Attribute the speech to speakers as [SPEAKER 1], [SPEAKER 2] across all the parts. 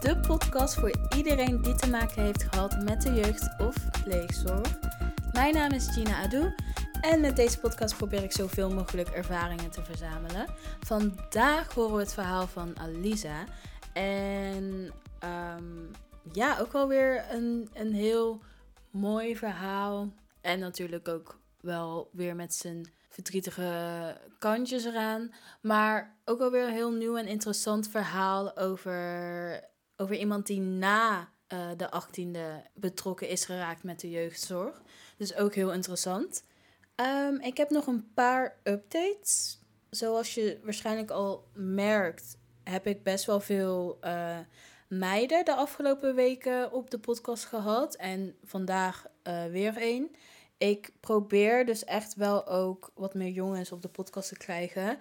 [SPEAKER 1] de podcast voor iedereen die te maken heeft gehad met de jeugd of pleegzorg. Mijn naam is Gina Adu en met deze podcast probeer ik zoveel mogelijk ervaringen te verzamelen. Vandaag horen we het verhaal van Alisa. En ehm, ja, ook wel weer een, een heel mooi verhaal. En natuurlijk ook wel weer met zijn verdrietige kantjes eraan. Maar ook wel weer een heel nieuw en interessant verhaal over, over iemand die na uh, de 18e betrokken is geraakt met de jeugdzorg. Dus ook heel interessant. Um, ik heb nog een paar updates. Zoals je waarschijnlijk al merkt, heb ik best wel veel uh, meiden de afgelopen weken op de podcast gehad. En vandaag uh, weer één. Ik probeer dus echt wel ook wat meer jongens op de podcast te krijgen.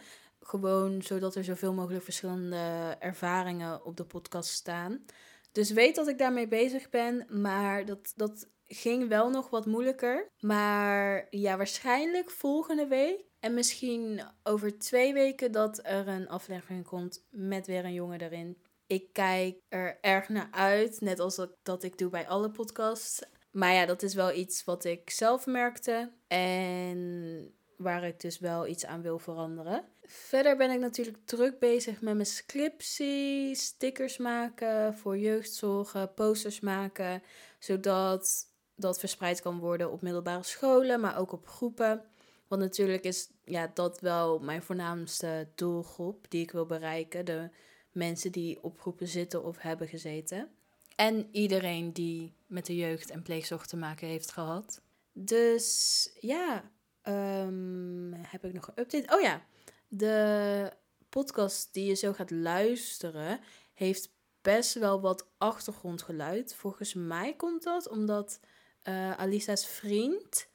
[SPEAKER 1] Gewoon zodat er zoveel mogelijk verschillende ervaringen op de podcast staan. Dus weet dat ik daarmee bezig ben, maar dat, dat ging wel nog wat moeilijker. Maar ja, waarschijnlijk volgende week. En misschien over twee weken dat er een aflevering komt met weer een jongen erin. Ik kijk er erg naar uit, net als dat, dat ik doe bij alle podcasts. Maar ja, dat is wel iets wat ik zelf merkte. En waar ik dus wel iets aan wil veranderen. Verder ben ik natuurlijk druk bezig met mijn scriptie, stickers maken voor jeugdzorgen, posters maken, zodat dat verspreid kan worden op middelbare scholen, maar ook op groepen. Want natuurlijk is ja, dat wel mijn voornaamste doelgroep die ik wil bereiken. De mensen die op groepen zitten of hebben gezeten. En iedereen die met de jeugd en pleegzorg te maken heeft gehad. Dus ja, um, heb ik nog een update? Oh ja, de podcast die je zo gaat luisteren heeft best wel wat achtergrondgeluid. Volgens mij komt dat omdat uh, Alisa's vriend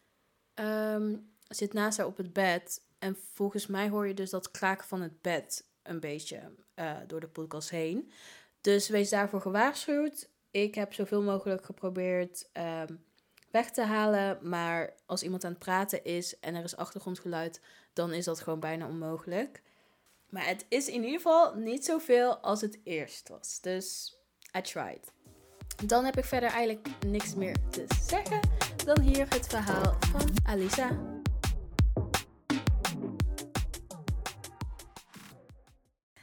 [SPEAKER 1] um, zit naast haar op het bed. En volgens mij hoor je dus dat kraken van het bed een beetje uh, door de podcast heen. Dus wees daarvoor gewaarschuwd. Ik heb zoveel mogelijk geprobeerd um, weg te halen. Maar als iemand aan het praten is en er is achtergrondgeluid, dan is dat gewoon bijna onmogelijk. Maar het is in ieder geval niet zoveel als het eerst was. Dus I tried. Dan heb ik verder eigenlijk niks meer te zeggen dan hier het verhaal van Alisa.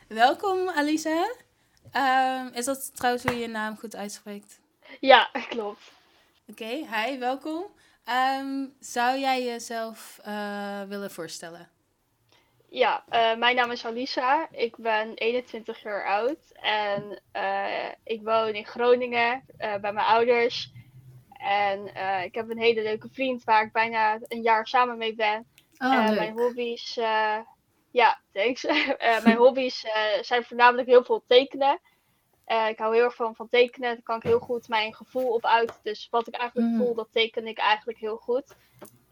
[SPEAKER 1] Welkom Alisa. Um, is dat trouwens hoe je je naam goed uitspreekt?
[SPEAKER 2] Ja, klopt.
[SPEAKER 1] Oké, okay, hi, welkom. Um, zou jij jezelf uh, willen voorstellen?
[SPEAKER 2] Ja, uh, mijn naam is Alisa. Ik ben 21 jaar oud en uh, ik woon in Groningen bij mijn ouders. En ik heb een hele leuke vriend waar ik bijna een jaar samen mee ben.
[SPEAKER 1] Oh,
[SPEAKER 2] mijn hobby's, ja, thanks. mijn hobby's zijn voornamelijk heel veel tekenen. Uh, ik hou heel erg van, van tekenen. Daar kan ik heel goed mijn gevoel op uit. Dus wat ik eigenlijk mm. voel, dat teken ik eigenlijk heel goed.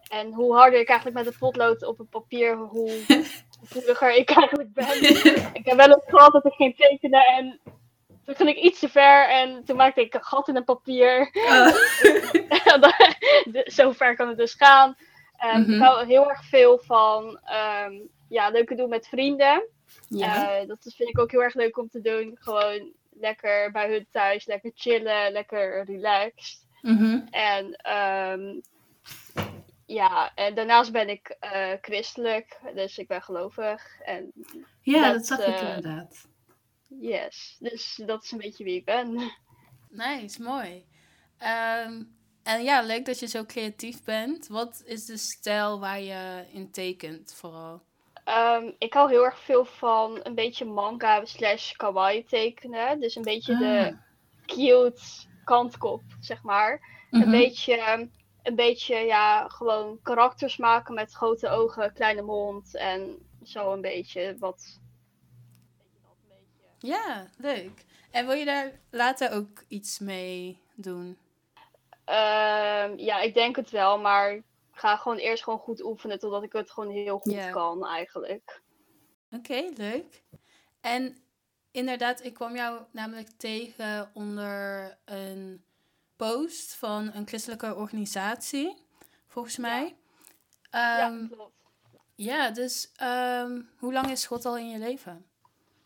[SPEAKER 2] En hoe harder ik eigenlijk met het potlood op het papier, hoe gevoeliger ik eigenlijk ben. ik heb wel eens gehad dat ik ging tekenen en toen ging ik iets te ver en toen maakte ik een gat in het papier. Oh. Zo ver kan het dus gaan. Um, mm-hmm. Ik hou heel erg veel van um, ja, leuke doen met vrienden. Ja. Uh, dat vind ik ook heel erg leuk om te doen. Gewoon lekker bij hun thuis, lekker chillen, lekker relaxed.
[SPEAKER 1] Mm-hmm.
[SPEAKER 2] En um, ja, en daarnaast ben ik uh, christelijk, dus ik ben gelovig. En
[SPEAKER 1] ja, dat, dat zag uh, ik inderdaad.
[SPEAKER 2] Yes, dus dat is een beetje wie ik ben.
[SPEAKER 1] Nice, mooi. Um, en ja, leuk dat je zo creatief bent. Wat is de stijl waar je in tekent vooral?
[SPEAKER 2] Um, ik hou heel erg veel van een beetje manga slash kawaii tekenen. Dus een beetje ah. de cute kantkop, zeg maar. Een beetje, een beetje, ja, gewoon karakters maken met grote ogen, kleine mond en zo een beetje wat.
[SPEAKER 1] Ja, leuk. En wil je daar later ook iets mee doen?
[SPEAKER 2] Um, ja, ik denk het wel, maar ga gewoon eerst gewoon goed oefenen totdat ik het gewoon heel goed kan eigenlijk.
[SPEAKER 1] Oké, leuk. En inderdaad, ik kwam jou namelijk tegen onder een post van een christelijke organisatie, volgens mij.
[SPEAKER 2] Ja, um, ja
[SPEAKER 1] Ja, dus um, hoe lang is God al in je leven?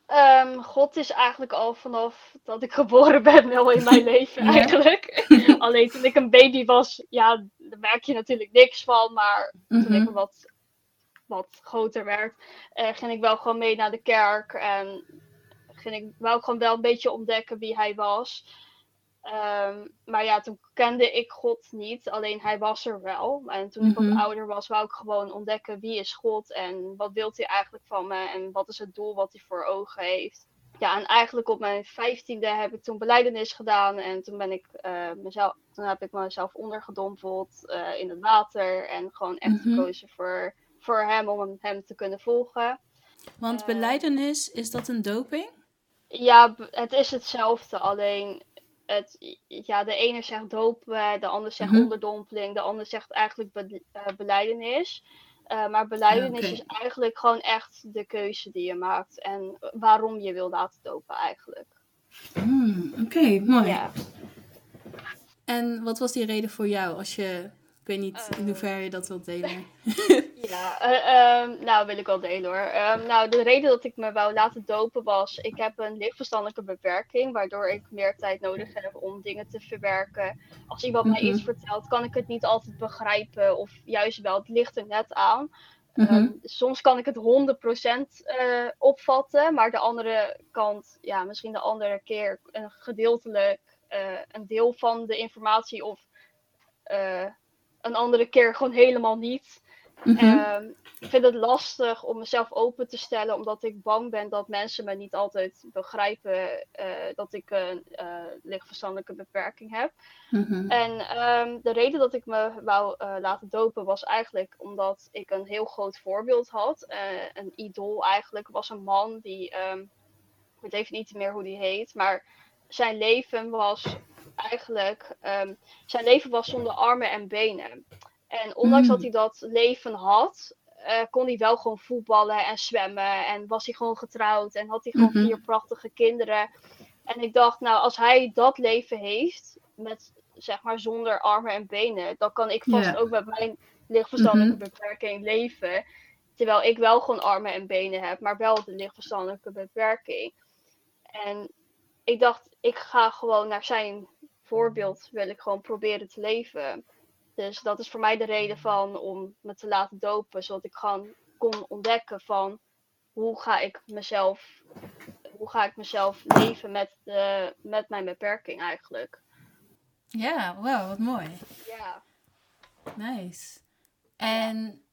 [SPEAKER 2] Ehm, God is eigenlijk al vanaf dat ik geboren ben wel in mijn leven eigenlijk. Alleen toen ik een baby was, ja, daar merk je natuurlijk niks van. Maar toen ik
[SPEAKER 1] Mhm.
[SPEAKER 2] wat, wat groter werd, eh, ging ik wel gewoon mee naar de kerk. En ging ik wel gewoon wel een beetje ontdekken wie hij was. Ehm, maar ja, toen kende ik God niet, alleen hij was er wel. En toen ik
[SPEAKER 1] Mhm.
[SPEAKER 2] wat ouder was, wou ik gewoon ontdekken wie is God en wat wil hij eigenlijk van me en wat is het doel wat hij voor ogen heeft. Ja, en eigenlijk op mijn vijftiende heb ik toen beleidenis gedaan en toen ben ik eh, mezelf, toen heb ik mezelf ondergedompeld eh, in het water en gewoon echt
[SPEAKER 1] Mhm.
[SPEAKER 2] gekozen voor, voor hem om hem, te kunnen volgen.
[SPEAKER 1] Want
[SPEAKER 2] Eh.
[SPEAKER 1] beleidenis, is dat een doping?
[SPEAKER 2] Ja, het is hetzelfde, alleen het, ja, de ene zegt dopen, de ander zegt
[SPEAKER 1] Mhm.
[SPEAKER 2] onderdompeling, de ander zegt eigenlijk be, eh, beleidenis. Eh, maar beleidenis is eigenlijk gewoon echt de keuze die je maakt en waarom je wil laten dopen eigenlijk.
[SPEAKER 1] Hmm, Oké, mooi.
[SPEAKER 2] Ja.
[SPEAKER 1] En wat was die reden voor jou als je, ik weet niet in
[SPEAKER 2] Eh.
[SPEAKER 1] hoeverre je dat wilt delen.
[SPEAKER 2] Ja, eh, ehm, nou wil ik wel delen hoor. Ehm, nou, de reden dat ik me wou laten dopen was, ik heb een lichtverstandelijke beperking, waardoor ik meer tijd nodig heb om dingen te verwerken. Als iemand mij
[SPEAKER 1] Mhm.
[SPEAKER 2] iets vertelt, kan ik het niet altijd begrijpen, of juist wel, het ligt er net aan.
[SPEAKER 1] Mhm.
[SPEAKER 2] Ehm, soms kan ik het 100% eh, opvatten, maar de andere kant, ja, misschien de andere keer een gedeeltelijk een deel van de informatie of een andere keer gewoon helemaal niet.
[SPEAKER 1] Mhm.
[SPEAKER 2] Ehm, ik vind het lastig om mezelf open te stellen, omdat ik bang ben dat mensen me niet altijd begrijpen eh, dat ik een eh, lichtverstandelijke beperking heb.
[SPEAKER 1] Mhm.
[SPEAKER 2] En ehm, de reden dat ik me wou eh, laten dopen was eigenlijk omdat ik een heel groot voorbeeld had. Een idool eigenlijk was een man die, ehm, ik weet even niet meer hoe die heet, maar zijn leven was eigenlijk, ehm, zijn leven was zonder armen en benen. En ondanks
[SPEAKER 1] Mm.
[SPEAKER 2] dat hij dat leven had, eh, kon hij wel gewoon voetballen en zwemmen. En was hij gewoon getrouwd en had hij gewoon
[SPEAKER 1] Mhm.
[SPEAKER 2] vier prachtige kinderen. En ik dacht, nou, als hij dat leven heeft, met zeg maar zonder armen en benen, dan kan ik vast ook met mijn lichtverstandelijke
[SPEAKER 1] Mhm.
[SPEAKER 2] beperking leven. Terwijl ik wel gewoon armen en benen heb, maar wel de lichtverstandelijke beperking. En ik dacht, ik ga gewoon naar zijn voorbeeld, wil ik gewoon proberen te leven. Dus dat is voor mij de reden van om me te laten dopen, zodat ik gewoon kon ontdekken van hoe ga ik mezelf, hoe ga ik mezelf leven met, de, met mijn beperking eigenlijk.
[SPEAKER 1] Ja, wauw, wat mooi.
[SPEAKER 2] Ja.
[SPEAKER 1] Nice. En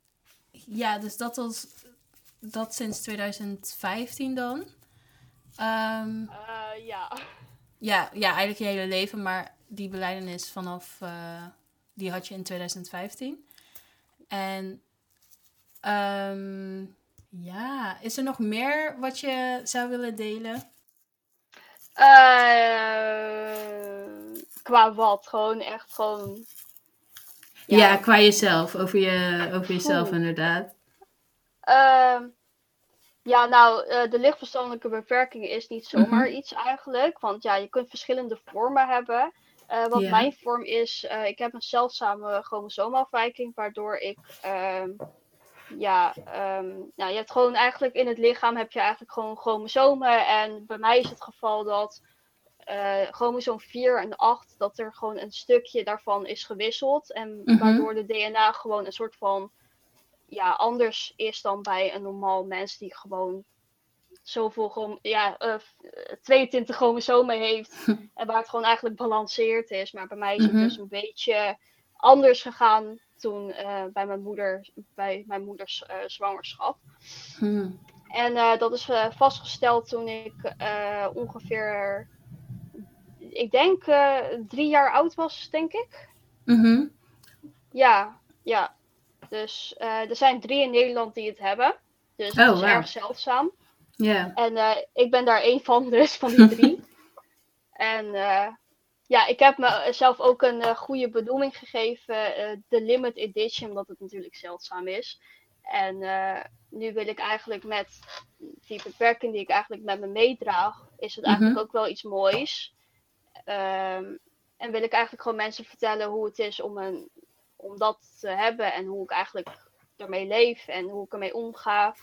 [SPEAKER 1] ja, dus dat was dat sinds 2015 dan. Ehm,
[SPEAKER 2] Eh, ja.
[SPEAKER 1] Ja, ja, eigenlijk je hele leven, maar die beleidenis vanaf, eh, die had je in 2015. En ehm, ja, is er nog meer wat je zou willen delen?
[SPEAKER 2] Eh, qua wat? Gewoon echt gewoon.
[SPEAKER 1] Ja, qua jezelf, over, je, over jezelf
[SPEAKER 2] Oeh.
[SPEAKER 1] inderdaad.
[SPEAKER 2] Ehm, ja, nou, eh, de lichtverstandelijke beperking is niet zomaar
[SPEAKER 1] Mhm.
[SPEAKER 2] iets eigenlijk. Want ja, je kunt verschillende vormen hebben. Eh, wat mijn vorm is, eh, ik heb een zeldzame chromosoomafwijking, waardoor ik, ehm, ja, ehm, nou, je hebt gewoon eigenlijk in het lichaam heb je eigenlijk gewoon chromosomen. En bij mij is het geval dat chromosoom 4 en 8, dat er gewoon een stukje daarvan is gewisseld. En
[SPEAKER 1] Mhm.
[SPEAKER 2] waardoor de DNA gewoon een soort van ja, anders is dan bij een normaal mens die gewoon zoveel ja, eh, f- eh, 22 chromosomen heeft. en waar het gewoon eigenlijk balanceerd is. Maar bij mij is
[SPEAKER 1] Mhm.
[SPEAKER 2] het dus een beetje anders gegaan toen eh, bij mijn moeder, bij mijn moeders eh, zwangerschap.
[SPEAKER 1] Hm.
[SPEAKER 2] En eh, dat is eh, vastgesteld toen ik eh, ongeveer, ik denk eh, drie jaar oud was, denk ik.
[SPEAKER 1] Mhm.
[SPEAKER 2] Ja, ja. Dus eh, er zijn drie in Nederland die het hebben. Dus
[SPEAKER 1] Oh,
[SPEAKER 2] het is erg zeldzaam.
[SPEAKER 1] Ja.
[SPEAKER 2] En eh, ik ben daar één van, dus van die drie. en eh, ja, ik heb mezelf ook een goede benoeming gegeven. de Limit Edition, omdat het natuurlijk zeldzaam is. En nu wil ik eigenlijk met die beperking die ik eigenlijk met me meedraag, is het eigenlijk ook wel iets moois. Ehm, en wil ik eigenlijk gewoon mensen vertellen hoe het is om, een, om dat te hebben en hoe ik eigenlijk ermee leef en hoe ik ermee omga.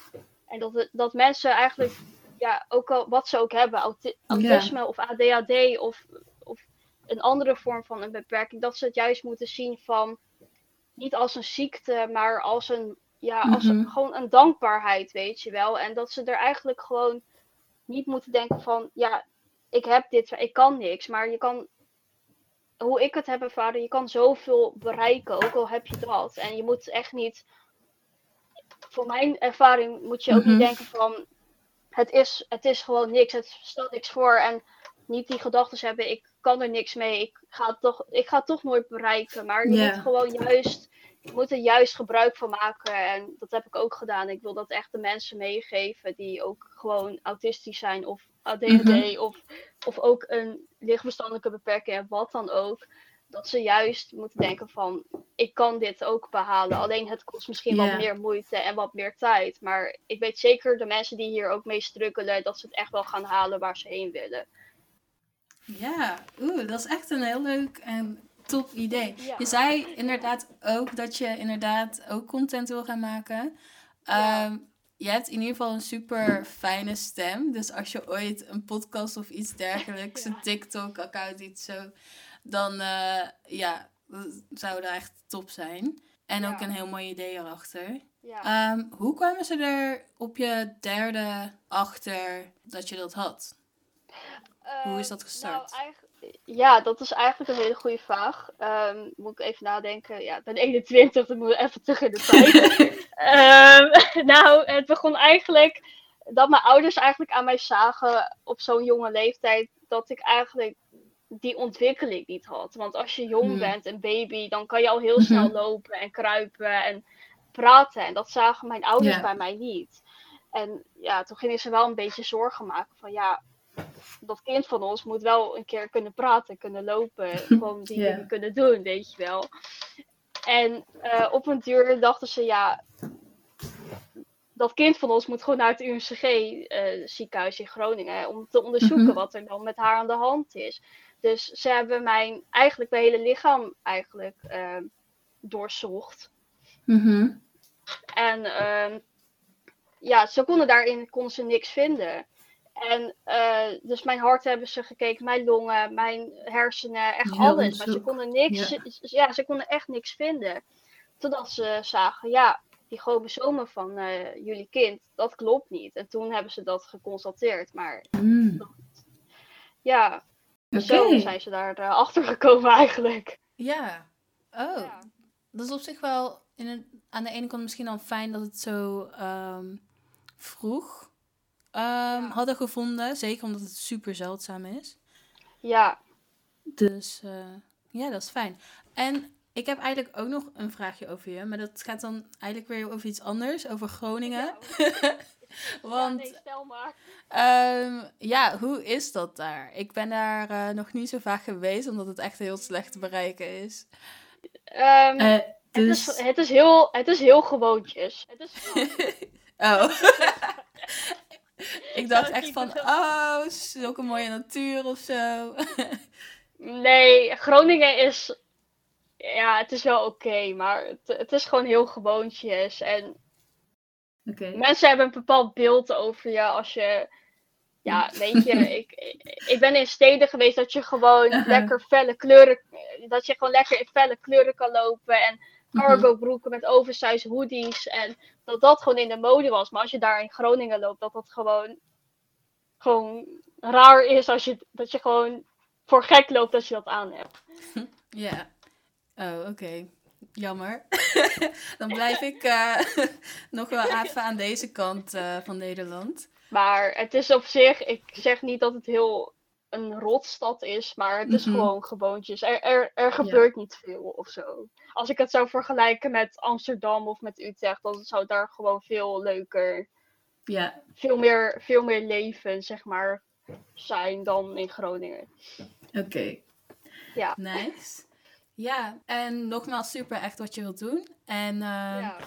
[SPEAKER 2] En dat, dat mensen eigenlijk ja, ook al wat ze ook hebben, autisme of ADHD of, of een andere vorm van een beperking, dat ze het juist moeten zien van niet als een ziekte, maar als een, ja, als
[SPEAKER 1] Mhm.
[SPEAKER 2] gewoon een dankbaarheid, weet je wel. En dat ze er eigenlijk gewoon niet moeten denken van, ja, ik heb dit, ik kan niks, maar je kan, hoe ik het heb ervaren, je kan zoveel bereiken, ook al heb je dat. En je moet echt niet, voor mijn ervaring moet je ook
[SPEAKER 1] Mhm.
[SPEAKER 2] niet denken van, het is, het is gewoon niks, het stelt niks voor. En niet die gedachten hebben, ik kan er niks mee, ik ga het toch, ik ga het toch nooit bereiken. Maar je moet gewoon juist, je moet er juist gebruik van maken. En dat heb ik ook gedaan. Ik wil dat echt de mensen meegeven die ook gewoon autistisch zijn of ADHD
[SPEAKER 1] Mhm.
[SPEAKER 2] of, of ook een lichtverstandelijke beperking hebben, wat dan ook. Dat ze juist moeten denken van, ik kan dit ook behalen. Alleen het kost misschien wat meer moeite en wat meer tijd. Maar ik weet zeker de mensen die hier ook mee struggelen, dat ze het echt wel gaan halen waar ze heen willen.
[SPEAKER 1] Ja, oeh, dat is echt een heel leuk en top idee.
[SPEAKER 2] Ja.
[SPEAKER 1] Je zei inderdaad ook dat je inderdaad ook content wil gaan maken.
[SPEAKER 2] Ja.
[SPEAKER 1] Ehm, je hebt in ieder geval een super fijne stem. Dus als je ooit een podcast of iets dergelijks,
[SPEAKER 2] Ja.
[SPEAKER 1] een TikTok-account, iets zo, dan eh, ja, zou dat echt top zijn. En ook een heel mooi idee erachter.
[SPEAKER 2] Ja.
[SPEAKER 1] Ehm, hoe kwamen ze er op je derde achter dat je dat had? hoe is dat
[SPEAKER 2] Ehm,
[SPEAKER 1] gestart?
[SPEAKER 2] nou, ja, dat is eigenlijk een hele goede vraag. Ehm, moet ik even nadenken. Ja, ik ben 21, dan moet ik even terug in de tijd. Ehm, nou, het begon eigenlijk dat mijn ouders eigenlijk aan mij zagen op zo'n jonge leeftijd dat ik eigenlijk die ontwikkeling niet had. Want als je jong
[SPEAKER 1] Hmm.
[SPEAKER 2] bent, een baby, dan kan je al heel
[SPEAKER 1] Mhm.
[SPEAKER 2] snel lopen en kruipen en praten. En dat zagen mijn ouders bij mij niet. En ja, toen gingen ze wel een beetje zorgen maken van ja, dat kind van ons moet wel een keer kunnen praten, kunnen lopen, gewoon die dingen kunnen doen, weet je wel. En eh, op een duur dachten ze ja, dat kind van ons moet gewoon naar het UMCG eh, ziekenhuis in Groningen om te onderzoeken
[SPEAKER 1] Mhm.
[SPEAKER 2] wat er dan met haar aan de hand is. Dus ze hebben mijn eigenlijk mijn hele lichaam eigenlijk eh, doorzocht.
[SPEAKER 1] Mhm.
[SPEAKER 2] En ehm, ja, ze konden daarin konden ze niks vinden. En eh, dus mijn hart hebben ze gekeken, mijn longen, mijn hersenen, echt alles. Maar ze konden niks,
[SPEAKER 1] Ja.
[SPEAKER 2] ja. ze konden echt niks vinden. Totdat ze zagen, ja, die chromosomen van eh, jullie kind, dat klopt niet. En toen hebben ze dat geconstateerd. Maar
[SPEAKER 1] Mm.
[SPEAKER 2] ja,
[SPEAKER 1] Oké.
[SPEAKER 2] zo zijn ze daar eh, achter gekomen eigenlijk.
[SPEAKER 1] Ja. Oh,
[SPEAKER 2] Ja.
[SPEAKER 1] dat is op zich wel in een, aan de ene kant misschien al fijn dat het zo ehm, vroeg ehm, hadden gevonden. Zeker omdat het super zeldzaam is.
[SPEAKER 2] Ja,
[SPEAKER 1] Dus eh, ja, dat is fijn. En ik heb eigenlijk ook nog een vraagje over je. Maar dat gaat dan eigenlijk weer over iets anders. Over Groningen. Want
[SPEAKER 2] ja, nee, stel maar.
[SPEAKER 1] Ehm, ja, hoe is dat daar? Ik ben daar eh, nog niet zo vaak geweest, omdat het echt heel slecht te bereiken is.
[SPEAKER 2] Ehm,
[SPEAKER 1] Eh,
[SPEAKER 2] het,
[SPEAKER 1] dus...
[SPEAKER 2] is, het, is heel, het is heel gewoontjes. Het is
[SPEAKER 1] Oh. ik dacht
[SPEAKER 2] Nou,
[SPEAKER 1] echt van, oh, zulke mooie natuur of zo.
[SPEAKER 2] Nee, Groningen is. Ja, het is wel oké, maar het, het is gewoon heel gewoontjes. En mensen hebben een bepaald beeld over je als je. Ja, weet je, ik, ik ben in steden geweest dat je gewoon
[SPEAKER 1] Uh-huh.
[SPEAKER 2] lekker felle kleuren. Dat je gewoon lekker in felle kleuren kan lopen. En
[SPEAKER 1] Mhm.
[SPEAKER 2] cargo broeken met oversized hoodies. En dat dat gewoon in de mode was. Maar als je daar in Groningen loopt, dat dat gewoon. Gewoon raar is als je, dat je gewoon voor gek loopt dat je dat aan hebt.
[SPEAKER 1] Ja. Oh, oké. Jammer. Dan blijf ik eh, nog wel even aan deze kant eh, van Nederland.
[SPEAKER 2] Maar het is op zich, ik zeg niet dat het heel een rotstad is, maar het is
[SPEAKER 1] Mhm.
[SPEAKER 2] gewoon gewoontjes. Er, er, er gebeurt niet veel of zo. Als ik het zou vergelijken met Amsterdam of met Utrecht, dan zou daar gewoon veel leuker,
[SPEAKER 1] Ja,
[SPEAKER 2] veel meer, veel meer leven, zeg maar, zijn dan in Groningen.
[SPEAKER 1] oké.
[SPEAKER 2] Ja.
[SPEAKER 1] Nice. Ja, en nogmaals super echt wat je wilt doen. En ehm,
[SPEAKER 2] ja.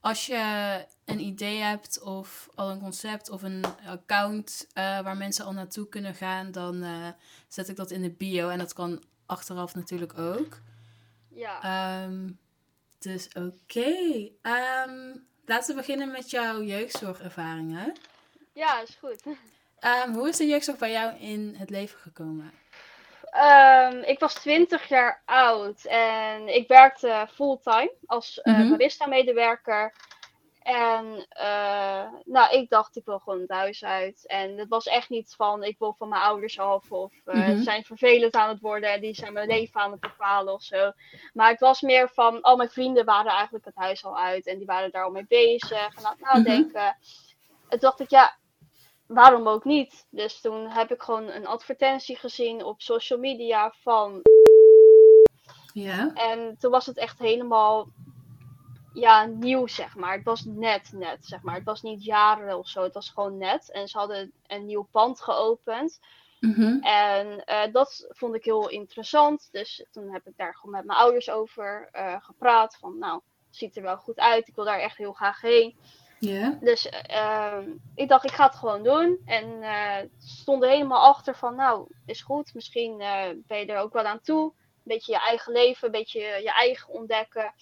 [SPEAKER 1] als je een idee hebt of al een concept of een account eh, waar mensen al naartoe kunnen gaan, dan eh, zet ik dat in de bio. En dat kan achteraf natuurlijk ook.
[SPEAKER 2] ja.
[SPEAKER 1] Ehm, dus oké. Ehm, laten we beginnen met jouw jeugdzorgervaringen.
[SPEAKER 2] Ja, is goed.
[SPEAKER 1] Ehm, hoe is de jeugdzorg bij jou in het leven gekomen?
[SPEAKER 2] Ik was 20 jaar oud en ik werkte fulltime als uh,
[SPEAKER 1] Mhm.
[SPEAKER 2] barista-medewerker. En eh, nou, ik dacht, ik wil gewoon het huis uit. En het was echt niet van, ik wil van mijn ouders af of
[SPEAKER 1] Mhm.
[SPEAKER 2] ze zijn vervelend aan het worden en die zijn mijn leven aan het bepalen of zo. Maar het was meer van, al mijn vrienden waren eigenlijk het huis al uit en die waren daar al mee bezig en aan het nadenken. En toen dacht ik, ja, waarom ook niet? Dus toen heb ik gewoon een advertentie gezien op social media van.
[SPEAKER 1] Ja.
[SPEAKER 2] En toen was het echt helemaal ja, nieuw, zeg maar. Het was net, net, zeg maar. Het was niet jaren of zo. Het was gewoon net. En ze hadden een nieuw pand geopend.
[SPEAKER 1] Mhm.
[SPEAKER 2] En eh, dat vond ik heel interessant. Dus toen heb ik daar gewoon met mijn ouders over eh, gepraat. Van, nou, het ziet er wel goed uit. Ik wil daar echt heel graag heen. Dus ehm, ik dacht, ik ga het gewoon doen. En eh stonden helemaal achter van, nou, is goed. Misschien ben je er ook wel aan toe. Een beetje je eigen leven, een beetje je eigen ontdekken.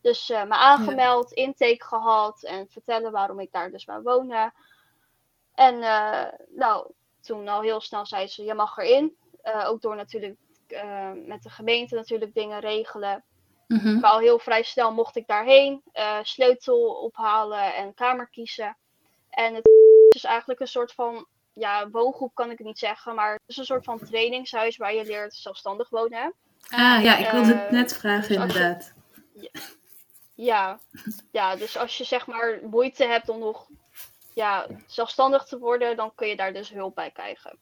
[SPEAKER 2] Dus eh me aangemeld, intake gehad en vertellen waarom ik daar dus wou wonen. En eh, nou, toen al heel snel zei ze, je mag erin. Eh, ook door natuurlijk met de gemeente natuurlijk dingen regelen.
[SPEAKER 1] Mhm.
[SPEAKER 2] Ik al heel vrij snel mocht ik daarheen, sleutel ophalen en kamer kiezen. En het is eigenlijk een soort van, ja, woongroep kan ik niet zeggen, maar het is een soort van trainingshuis waar je leert zelfstandig wonen.
[SPEAKER 1] Ah ja, ik wilde het net vragen
[SPEAKER 2] dus als je-
[SPEAKER 1] inderdaad.
[SPEAKER 2] Ja, ja, dus als je zeg maar moeite hebt om nog ja, zelfstandig te worden, dan kun je daar dus hulp bij krijgen.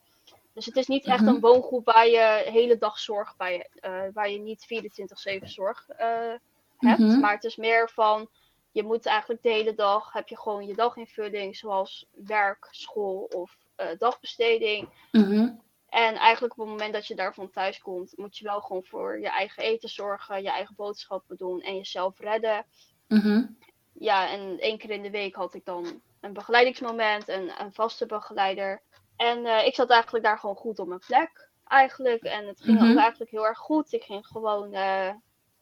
[SPEAKER 2] Dus het is niet echt
[SPEAKER 1] Mhm.
[SPEAKER 2] een woongroep waar je hele dag zorg bij, eh, waar je niet 24-7 zorg eh, hebt.
[SPEAKER 1] Mhm.
[SPEAKER 2] Maar het is meer van, je moet eigenlijk de hele dag, heb je gewoon je daginvulling, zoals werk, school of eh, dagbesteding.
[SPEAKER 1] Mhm.
[SPEAKER 2] En eigenlijk op het moment dat je daarvan thuis komt, moet je wel gewoon voor je eigen eten zorgen, je eigen boodschappen doen en jezelf redden
[SPEAKER 1] Mhm.
[SPEAKER 2] ja, en één keer in de week had ik dan een begeleidingsmoment, een, een vaste begeleider. En eh, ik zat eigenlijk daar gewoon goed op mijn plek, eigenlijk. En het ging
[SPEAKER 1] Mhm.
[SPEAKER 2] ook eigenlijk heel erg goed. Ik ging gewoon eh,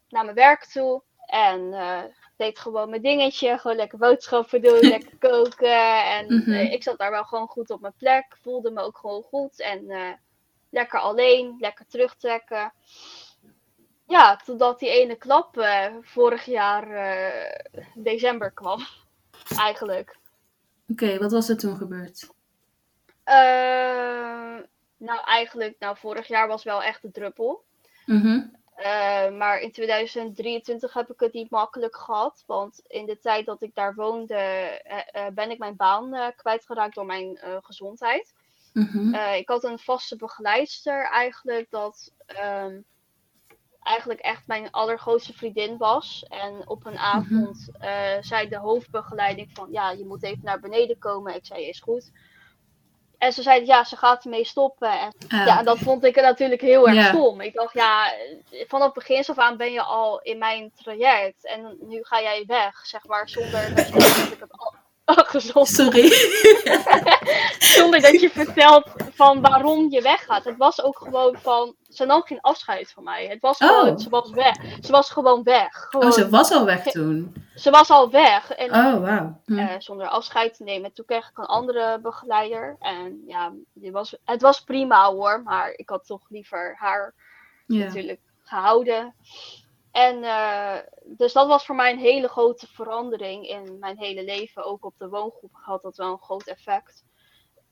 [SPEAKER 2] naar mijn werk toe en eh, deed gewoon mijn dingetje. Gewoon lekker boodschappen doen, lekker koken. En
[SPEAKER 1] Mhm.
[SPEAKER 2] eh, ik zat daar wel gewoon goed op mijn plek. Voelde me ook gewoon goed. En eh, lekker alleen, lekker terugtrekken. Ja, totdat die ene klap eh, vorig jaar december kwam. Eigenlijk.
[SPEAKER 1] Oké, wat was er toen gebeurd?
[SPEAKER 2] Nou, eigenlijk, nou, vorig jaar was wel echt de druppel.
[SPEAKER 1] Mhm.
[SPEAKER 2] Eh, maar in 2023 heb ik het niet makkelijk gehad. Want in de tijd dat ik daar woonde, eh, eh, ben ik mijn baan kwijtgeraakt door mijn gezondheid.
[SPEAKER 1] Mhm.
[SPEAKER 2] Ik had een vaste begeleidster eigenlijk, dat ehm, eigenlijk echt mijn allergrootste vriendin was. En op een avond eh, zei de hoofdbegeleiding van, ja, je moet even naar beneden komen. Ik zei, is goed. En ze zei, ja, ze gaat ermee stoppen. En
[SPEAKER 1] Ah,
[SPEAKER 2] ja, dat vond ik natuurlijk heel erg stom. Ik dacht, ja, vanaf begin af aan ben je al in mijn traject. En nu ga jij weg, zeg maar, zonder dat ik het al gezond
[SPEAKER 1] Sorry.
[SPEAKER 2] zonder dat je vertelt van waarom je weggaat. Het was ook gewoon van, ze nam geen afscheid van mij. Het was
[SPEAKER 1] Oh.
[SPEAKER 2] gewoon, ze was weg. Ze was gewoon weg. Gewoon,
[SPEAKER 1] Oh, ze was al weg toen.
[SPEAKER 2] ze was al weg. En
[SPEAKER 1] Oh, wauw. Hm.
[SPEAKER 2] eh, zonder afscheid te nemen. Toen kreeg ik een andere begeleider. En ja, die was, het was prima hoor. Maar ik had toch liever haar
[SPEAKER 1] Ja.
[SPEAKER 2] natuurlijk gehouden. En eh, dus dat was voor mij een hele grote verandering in mijn hele leven. Ook op de woongroep had dat wel een groot effect.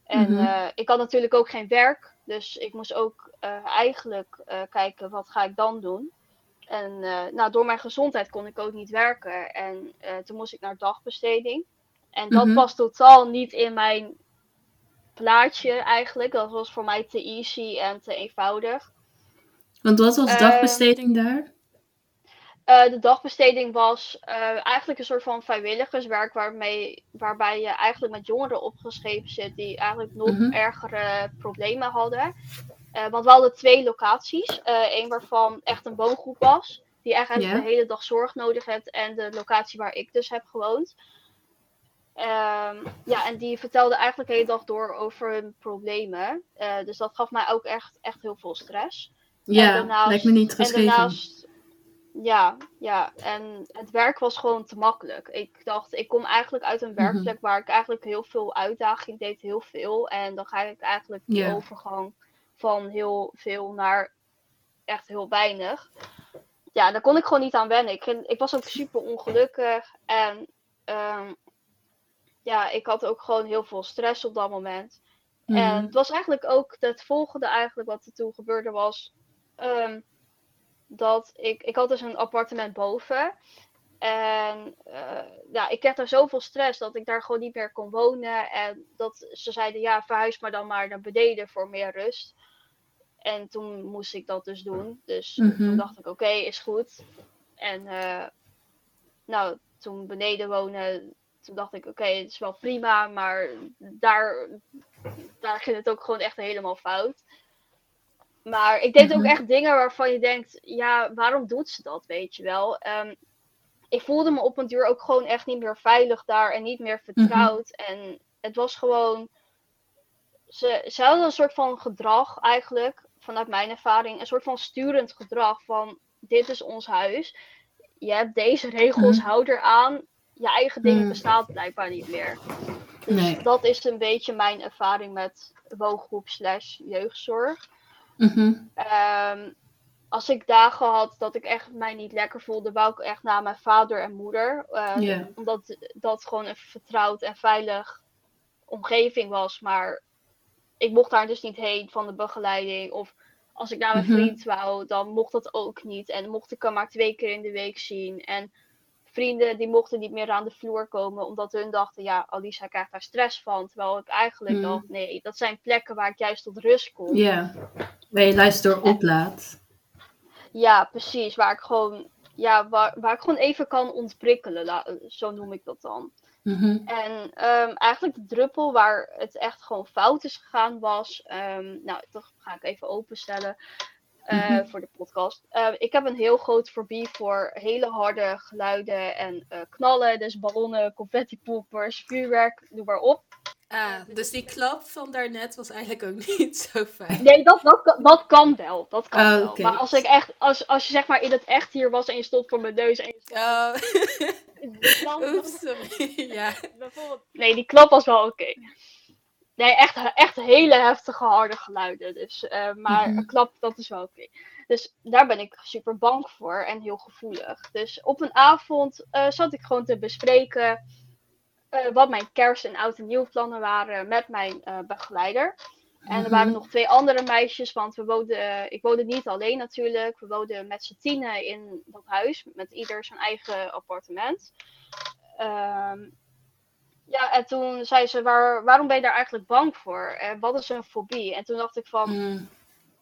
[SPEAKER 2] En
[SPEAKER 1] Mhm.
[SPEAKER 2] eh, ik had natuurlijk ook geen werk. Dus ik moest ook eh, eigenlijk kijken wat ga ik dan doen. En nou, door mijn gezondheid kon ik ook niet werken. En toen moest ik naar dagbesteding. En dat
[SPEAKER 1] Mhm.
[SPEAKER 2] was totaal niet in mijn plaatje eigenlijk. Dat was voor mij te easy en te eenvoudig.
[SPEAKER 1] Want wat was
[SPEAKER 2] Eh,
[SPEAKER 1] dagbesteding daar?
[SPEAKER 2] Eh, de dagbesteding was eh, eigenlijk een soort van vrijwilligerswerk waarmee, waarbij je eigenlijk met jongeren opgeschreven zit die eigenlijk nog
[SPEAKER 1] Mhm.
[SPEAKER 2] ergere problemen hadden. Eh, want we hadden twee locaties. Eén waarvan echt een woongroep was, die eigenlijk de hele dag zorg nodig heeft. En de locatie waar ik dus heb gewoond. Ehm, ja, en die vertelde eigenlijk de hele dag door over hun problemen. Dus dat gaf mij ook echt, echt heel veel stress.
[SPEAKER 1] Ja,
[SPEAKER 2] daarnaast-
[SPEAKER 1] lijkt me niet
[SPEAKER 2] En
[SPEAKER 1] geschreven.
[SPEAKER 2] Ja, ja, en het werk was gewoon te makkelijk. Ik dacht, ik kom eigenlijk uit een werkplek waar ik eigenlijk heel veel uitdaging deed, heel veel. En dan ga ik eigenlijk die
[SPEAKER 1] Ja.
[SPEAKER 2] overgang van heel veel naar echt heel weinig. Ja, daar kon ik gewoon niet aan wennen. Ik, ik was ook super ongelukkig. En ehm, ja, ik had ook gewoon heel veel stress op dat moment. En
[SPEAKER 1] Mhm.
[SPEAKER 2] het was eigenlijk ook het volgende eigenlijk wat er toen gebeurde was. ehm, dat ik, ik had dus een appartement boven. En eh, ja, ik kreeg daar zoveel stress dat ik daar gewoon niet meer kon wonen. En dat ze zeiden, ja, verhuis maar dan maar naar beneden voor meer rust. En toen moest ik dat dus doen. Dus
[SPEAKER 1] Mhm.
[SPEAKER 2] toen dacht ik, oké, is goed. En eh, nou, toen beneden wonen, toen dacht ik, oké, het is wel prima. Maar daar, daar ging het ook gewoon echt helemaal fout. Maar ik deed ook
[SPEAKER 1] Mhm.
[SPEAKER 2] echt dingen waarvan je denkt, ja, waarom doet ze dat, weet je wel? Ehm, ik voelde me op een duur ook gewoon echt niet meer veilig daar en niet meer vertrouwd. En het was gewoon, ze, ze hadden een soort van gedrag eigenlijk, vanuit mijn ervaring, een soort van sturend gedrag van, dit is ons huis. Je hebt deze regels,
[SPEAKER 1] Mhm.
[SPEAKER 2] hou eraan. Je eigen ding
[SPEAKER 1] Mhm.
[SPEAKER 2] bestaat blijkbaar niet meer. Dus
[SPEAKER 1] Nee.
[SPEAKER 2] dat is een beetje mijn ervaring met woongroep slash jeugdzorg.
[SPEAKER 1] Mhm.
[SPEAKER 2] Ehm, als ik dagen had dat ik echt mij niet lekker voelde, wou ik echt naar mijn vader en moeder. Eh,
[SPEAKER 1] Ja.
[SPEAKER 2] Omdat dat gewoon een vertrouwd en veilig omgeving was. Maar ik mocht daar dus niet heen van de begeleiding. Of als ik naar mijn
[SPEAKER 1] Mhm.
[SPEAKER 2] vriend wou, dan mocht dat ook niet. En mocht ik hem maar twee keer in de week zien. En vrienden die mochten niet meer aan de vloer komen, omdat hun dachten, ja, Alisa krijgt daar stress van. Terwijl ik eigenlijk
[SPEAKER 1] Mhm.
[SPEAKER 2] dacht, nee, dat zijn plekken waar ik juist tot rust kom.
[SPEAKER 1] Ja. Waar je luister door oplaat.
[SPEAKER 2] Ja, precies. Waar ik gewoon, ja, waar, waar ik gewoon even kan ontprikkelen. Zo noem ik dat dan.
[SPEAKER 1] Mhm.
[SPEAKER 2] En ehm, eigenlijk de druppel waar het echt gewoon fout is gegaan was. ehm, nou, dat ga ik even openstellen eh,
[SPEAKER 1] Mhm.
[SPEAKER 2] voor de podcast. Eh, ik heb een heel groot fobie voor hele harde geluiden en eh, knallen. Dus ballonnen, confettipoepers, vuurwerk, noem maar op.
[SPEAKER 1] Ah, dus die klap van daarnet was eigenlijk ook niet zo fijn.
[SPEAKER 2] Nee, dat, dat, kan- dat kan wel. Dat kan
[SPEAKER 1] Oh,
[SPEAKER 2] wel. Maar als ik echt, als, als je zeg maar in het echt hier was en je stond voor mijn neus en je stond
[SPEAKER 1] Oh,
[SPEAKER 2] dan,
[SPEAKER 1] oeps, sorry. Ja.
[SPEAKER 2] Bijvoorbeeld... Nee, die klap was wel oké. Nee, echt, echt hele heftige harde geluiden. Dus, eh, maar
[SPEAKER 1] Mhm.
[SPEAKER 2] een klap, dat is wel oké. Dus daar ben ik super bang voor en heel gevoelig. Dus op een avond eh, zat ik gewoon te bespreken wat mijn kerst- en oud en nieuw plannen waren met mijn eh, begeleider. En er
[SPEAKER 1] Mhm.
[SPEAKER 2] waren nog twee andere meisjes, want we woonden, eh, ik woonde niet alleen natuurlijk. We woonden met z'n tienen in dat huis, met ieder zijn eigen appartement. Ehm, ja, en toen zei ze, Waar, waarom ben je daar eigenlijk bang voor? En wat is een fobie? En toen dacht ik van,
[SPEAKER 1] Mm.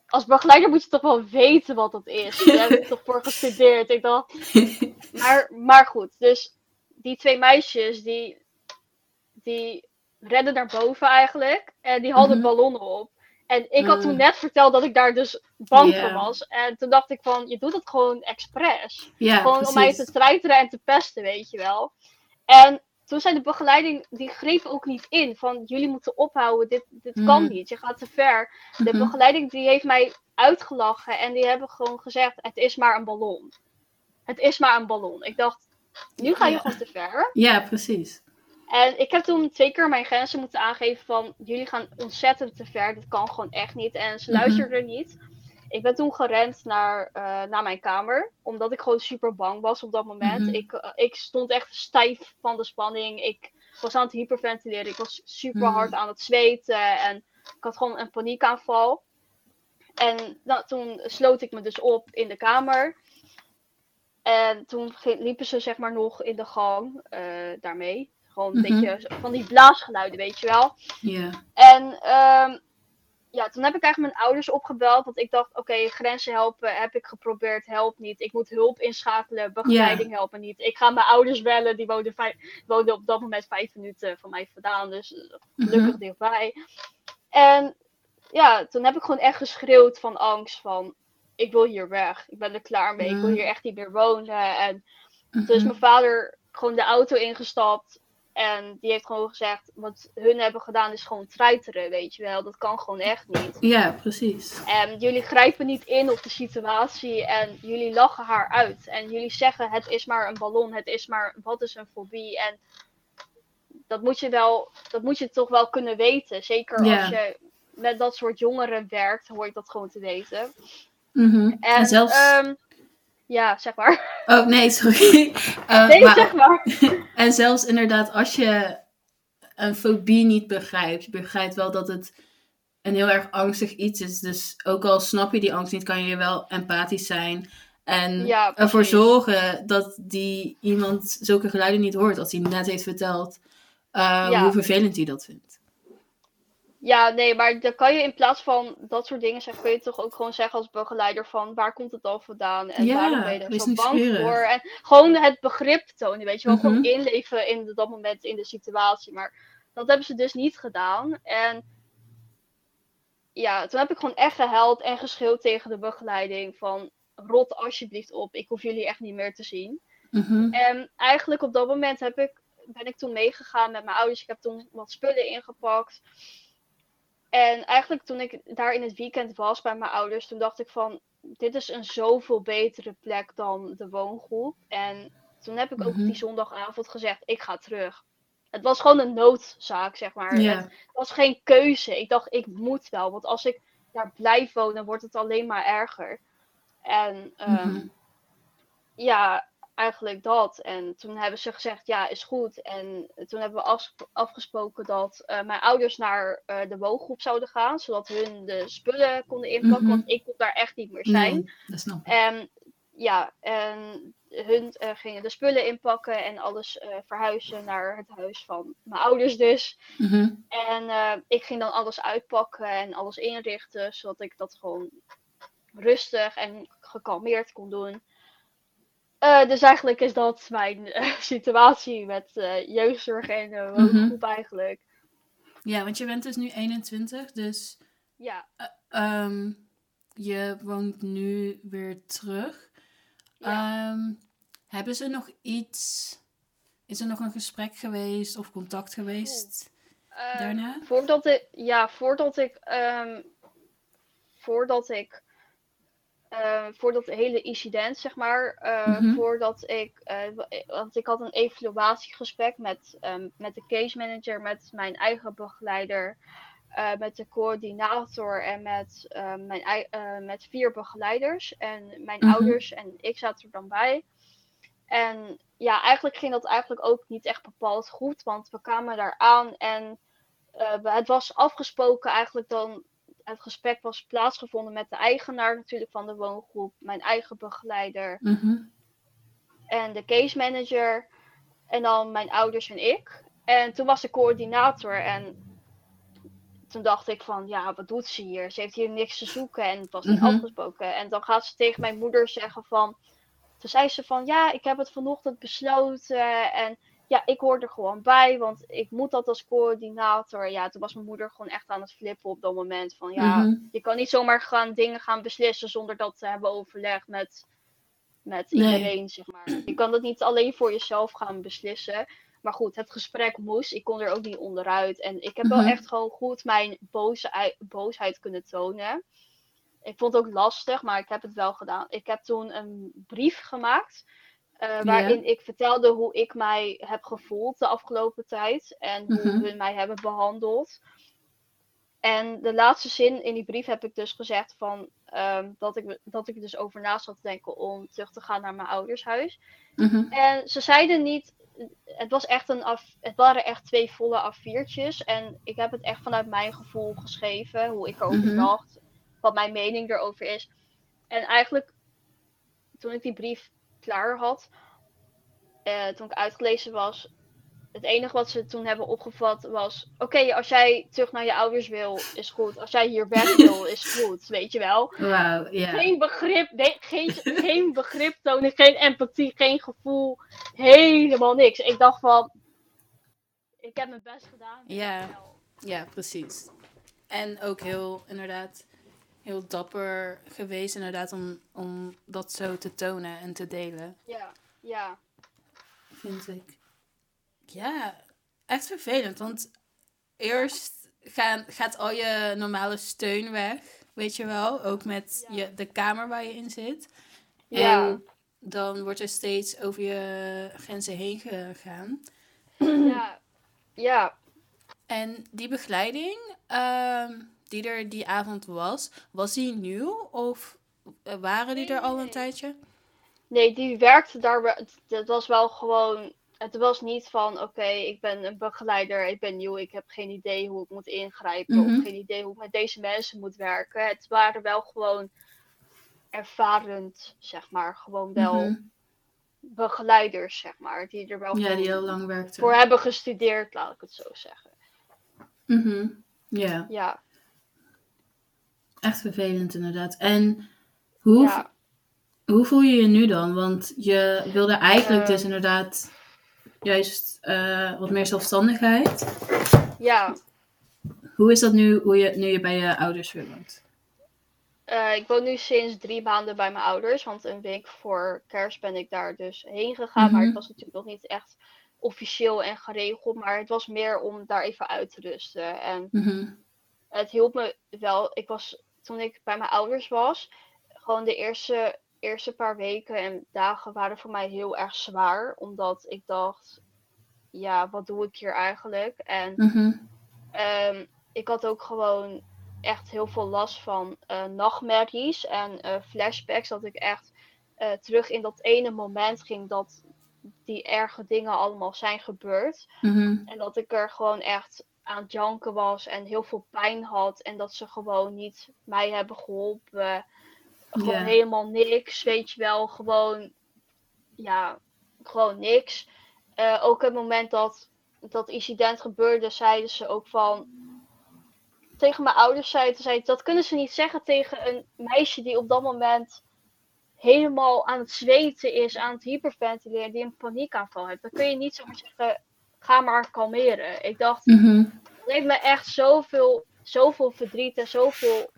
[SPEAKER 2] als begeleider moet je toch wel weten wat dat is. Daar heb ik toch voor gestudeerd. Ik dacht, maar, maar goed, dus die twee meisjes, die, die redden naar boven eigenlijk. En die hadden
[SPEAKER 1] Mhm.
[SPEAKER 2] ballonnen op. En ik had
[SPEAKER 1] Mm.
[SPEAKER 2] toen net verteld dat ik daar dus bang voor was. En toen dacht ik van, je doet het gewoon expres. Gewoon om mij te treiteren en te pesten, weet je wel. En toen zei de begeleiding, die greep ook niet in. Van, jullie moeten ophouden, dit, dit kan
[SPEAKER 1] Mhm.
[SPEAKER 2] niet, je gaat te ver. De
[SPEAKER 1] Mhm.
[SPEAKER 2] begeleiding die heeft mij uitgelachen en die hebben gewoon gezegd, het is maar een ballon. Het is maar een ballon. Ik dacht, nu ga je
[SPEAKER 1] Ja.
[SPEAKER 2] gewoon te ver.
[SPEAKER 1] Ja, precies.
[SPEAKER 2] En ik heb toen twee keer mijn grenzen moeten aangeven van, jullie gaan ontzettend te ver, dit kan gewoon echt niet. En ze
[SPEAKER 1] Mhm.
[SPEAKER 2] luisterden niet. Ik ben toen gerend naar, eh, naar mijn kamer, omdat ik gewoon super bang was op dat moment.
[SPEAKER 1] Mhm.
[SPEAKER 2] ik, eh, ik stond echt stijf van de spanning. Ik was aan het hyperventileren. Ik was super
[SPEAKER 1] Mhm.
[SPEAKER 2] hard aan het zweten en ik had gewoon een paniekaanval. En nou, toen sloot ik me dus op in de kamer. En toen liepen ze zeg maar nog in de gang eh, daarmee. Gewoon een
[SPEAKER 1] Mhm.
[SPEAKER 2] beetje van die blaasgeluiden, weet je wel.
[SPEAKER 1] Ja.
[SPEAKER 2] En ehm, ja, toen heb ik eigenlijk mijn ouders opgebeld. Want ik dacht, oké, grenzen helpen heb ik geprobeerd, helpt niet. Ik moet hulp inschakelen, begeleiding helpen niet. Ik ga mijn ouders bellen, die woonden, woonden op dat moment vijf minuten van mij vandaan. Dus gelukkig
[SPEAKER 1] Mhm.
[SPEAKER 2] dichtbij. En ja, toen heb ik gewoon echt geschreeuwd van angst van... Ik wil hier weg. Ik ben er klaar mee. Ik wil
[SPEAKER 1] Mhm.
[SPEAKER 2] hier echt niet meer wonen. En
[SPEAKER 1] Mhm.
[SPEAKER 2] toen is mijn vader gewoon de auto ingestapt. En die heeft gewoon gezegd, wat hun hebben gedaan is gewoon treiteren, weet je wel. Dat kan gewoon echt niet.
[SPEAKER 1] Ja, precies.
[SPEAKER 2] En jullie grijpen niet in op de situatie en jullie lachen haar uit. En jullie zeggen, het is maar een ballon, het is maar, wat is een fobie? En dat moet je wel, dat moet je toch wel kunnen weten. Zeker als je met dat soort jongeren werkt, hoor je dat gewoon te weten.
[SPEAKER 1] Mhm. en, zelfs...
[SPEAKER 2] Ehm, ja, zeg maar.
[SPEAKER 1] Oh, nee, sorry.
[SPEAKER 2] Uh, nee, zeg maar.
[SPEAKER 1] en zelfs inderdaad, als je een fobie niet begrijpt, je begrijpt wel dat het een heel erg angstig iets is. Dus ook al snap je die angst niet, kan je wel empathisch zijn. En ervoor zorgen dat die iemand zulke geluiden niet hoort als hij net heeft verteld uh, hoe vervelend hij dat vindt.
[SPEAKER 2] Ja, nee, maar dan kan je in plaats van dat soort dingen zeggen, kun je toch ook gewoon zeggen als begeleider van waar komt het al vandaan en waarom ben je er zo bang voor. En gewoon het begrip tonen, weet je wel, gewoon mhm. inleven in dat moment in de situatie. Maar dat hebben ze dus niet gedaan. En ja, toen heb ik gewoon echt gehuild en geschreeuwd tegen de begeleiding van rot alsjeblieft op, ik hoef jullie echt niet meer te zien.
[SPEAKER 1] Mhm.
[SPEAKER 2] En eigenlijk op dat moment heb ik, ben ik toen meegegaan met mijn ouders. Ik heb toen wat spullen ingepakt. En eigenlijk toen ik daar in het weekend was bij mijn ouders, toen dacht ik van, dit is een zoveel betere plek dan de woongroep. En toen heb ik ook mhm. die zondagavond gezegd, ik ga terug. Het was gewoon een noodzaak, zeg maar. Het was geen keuze. Ik dacht, ik moet wel. Want als ik daar blijf wonen, wordt het alleen maar erger. En um, ja, eigenlijk dat. En toen hebben ze gezegd, ja, is goed. En toen hebben we afgesproken dat uh, mijn ouders naar uh, de woongroep zouden gaan, zodat hun de spullen konden inpakken, mhm. want ik kon daar echt niet meer zijn. Nee,
[SPEAKER 1] dat snap
[SPEAKER 2] ik. En ja, en hun uh, gingen de spullen inpakken en alles verhuizen naar het huis van mijn ouders dus.
[SPEAKER 1] Mhm.
[SPEAKER 2] En ik ging dan alles uitpakken en alles inrichten, zodat ik dat gewoon rustig en gekalmeerd kon doen. Uh, dus eigenlijk is dat mijn uh, situatie met uh, jeugdzorg en uh, woongroep eigenlijk.
[SPEAKER 1] Ja, want je bent dus nu 21, dus
[SPEAKER 2] ja.
[SPEAKER 1] Um, je woont nu weer terug.
[SPEAKER 2] Ja.
[SPEAKER 1] Um, hebben ze nog iets, is er nog een gesprek geweest of contact geweest daarna?
[SPEAKER 2] Voordat ik, ja, voordat ik, um, voordat ik uh, voor dat hele incident, zeg maar, uh, voordat ik, uh, want ik had een evaluatiegesprek met, um, met de case manager, met mijn eigen begeleider, met de coördinator en met, mijn, met vier begeleiders. En mijn mhm. ouders en ik zaten er dan bij. En ja, eigenlijk ging dat eigenlijk ook niet echt bepaald goed, want we kwamen daar aan en het was afgesproken eigenlijk dan het gesprek was plaatsgevonden met de eigenaar natuurlijk van de woongroep, mijn eigen begeleider
[SPEAKER 1] mhm.
[SPEAKER 2] en de case manager en dan mijn ouders en ik. En toen was de coördinator en toen dacht ik van, ja, wat doet ze hier? Ze heeft hier niks te zoeken en het was niet mhm. afgesproken. En dan gaat ze tegen mijn moeder zeggen van, toen zei ze van, ja, ik heb het vanochtend besloten en ja, ik hoor er gewoon bij, want ik moet dat als coördinator. Ja, toen was mijn moeder gewoon echt aan het flippen op dat moment. Van ja, mhm. je kan niet zomaar gaan dingen gaan beslissen zonder dat te hebben overlegd met, met iedereen, zeg maar. Je kan dat niet alleen voor jezelf gaan beslissen. Maar goed, het gesprek moest. Ik kon er ook niet onderuit. En ik heb wel mhm. echt gewoon goed mijn boze, boosheid kunnen tonen. Ik vond het ook lastig, maar ik heb het wel gedaan. Ik heb toen een brief gemaakt uh, waarin ik vertelde hoe ik mij heb gevoeld de afgelopen tijd en hoe mm hun mij hebben behandeld. En de laatste zin in die brief heb ik dus gezegd van um, dat, ik, dat ik dus over na zat te denken om terug te gaan naar mijn oudershuis.
[SPEAKER 1] Mm
[SPEAKER 2] En ze zeiden niet, het, was echt een af, het waren echt twee volle A4'tjes. En ik heb het echt vanuit mijn gevoel geschreven, hoe ik erover mm dacht, wat mijn mening erover is. En eigenlijk, toen ik die brief klaar had, uh, toen ik uitgelezen was, het enige wat ze toen hebben opgevat was: Oké, als jij terug naar je ouders wil, is goed. Als jij hier weg wil, is goed. Weet je wel?
[SPEAKER 1] Wow,
[SPEAKER 2] Geen begrip, nee, geen, geen begrip tonen, geen empathie, geen gevoel. Helemaal niks. Ik dacht van: Ik heb mijn best gedaan.
[SPEAKER 1] Ja, ja precies. En ook heel, inderdaad, heel dapper geweest, inderdaad, om, om dat zo te tonen en te delen.
[SPEAKER 2] Ja, ja.
[SPEAKER 1] Vind ik. Ja, echt vervelend, want eerst gaan, gaat al je normale steun weg, weet je wel, ook met je, de kamer waar je in zit.
[SPEAKER 2] Ja.
[SPEAKER 1] En dan wordt er steeds over je grenzen heen gegaan.
[SPEAKER 2] Ja. Ja.
[SPEAKER 1] En die begeleiding ehm, die er die avond was, was die nieuw of eh, waren die er al een tijdje?
[SPEAKER 2] Nee, die werkte daar. het was wel gewoon. Het was niet van: oké, ik ben een begeleider, ik ben nieuw, ik heb geen idee hoe ik moet ingrijpen,
[SPEAKER 1] Mhm.
[SPEAKER 2] of geen idee hoe ik met deze mensen moet werken. Het waren wel gewoon ervarend, zeg maar. Gewoon wel
[SPEAKER 1] Mhm.
[SPEAKER 2] begeleiders, zeg maar, die er wel
[SPEAKER 1] Ja, die heel lang werkte.
[SPEAKER 2] voor hebben gestudeerd, laat ik het zo zeggen.
[SPEAKER 1] Mhm. Ja,
[SPEAKER 2] Ja,
[SPEAKER 1] echt vervelend inderdaad. En hoe,
[SPEAKER 2] ja.
[SPEAKER 1] hoe voel je je nu dan? Want je wilde eigenlijk dus
[SPEAKER 2] Ehm.
[SPEAKER 1] inderdaad juist eh, wat meer zelfstandigheid.
[SPEAKER 2] ja.
[SPEAKER 1] Hoe is dat nu, hoe je, nu je bij je ouders weer woont?
[SPEAKER 2] Eh, ik woon nu sinds drie maanden bij mijn ouders, want een week voor kerst ben ik daar dus heen gegaan. Maar
[SPEAKER 1] Mhm.
[SPEAKER 2] het was natuurlijk nog niet echt officieel en geregeld, maar het was meer om daar even uit te rusten. En
[SPEAKER 1] Mhm.
[SPEAKER 2] het hielp me wel. Ik was, toen ik bij mijn ouders was, gewoon de eerste, eerste paar weken en dagen waren voor mij heel erg zwaar. Omdat ik dacht, ja, wat doe ik hier eigenlijk? En
[SPEAKER 1] Mhm.
[SPEAKER 2] Ehm, ik had ook gewoon echt heel veel last van eh, nachtmerries en eh, flashbacks. Dat ik echt eh, terug in dat ene moment ging dat die erge dingen allemaal zijn gebeurd.
[SPEAKER 1] Mhm.
[SPEAKER 2] En dat ik er gewoon echt aan het janken was en heel veel pijn had. En dat ze gewoon niet mij hebben geholpen. Gewoon helemaal niks, weet je wel. Gewoon, ja, gewoon niks. Eh, ook het moment dat dat incident gebeurde, zeiden ze ook van. Tegen mijn ouders zeiden ze, dat kunnen ze niet zeggen tegen een meisje die op dat moment helemaal aan het zweten is, aan het hyperventileren, die een paniekaanval heeft. Dan kun je niet zomaar zeggen, ga maar kalmeren. Ik dacht,
[SPEAKER 1] Mhm.
[SPEAKER 2] het heeft me echt zoveel, zoveel verdriet en zoveel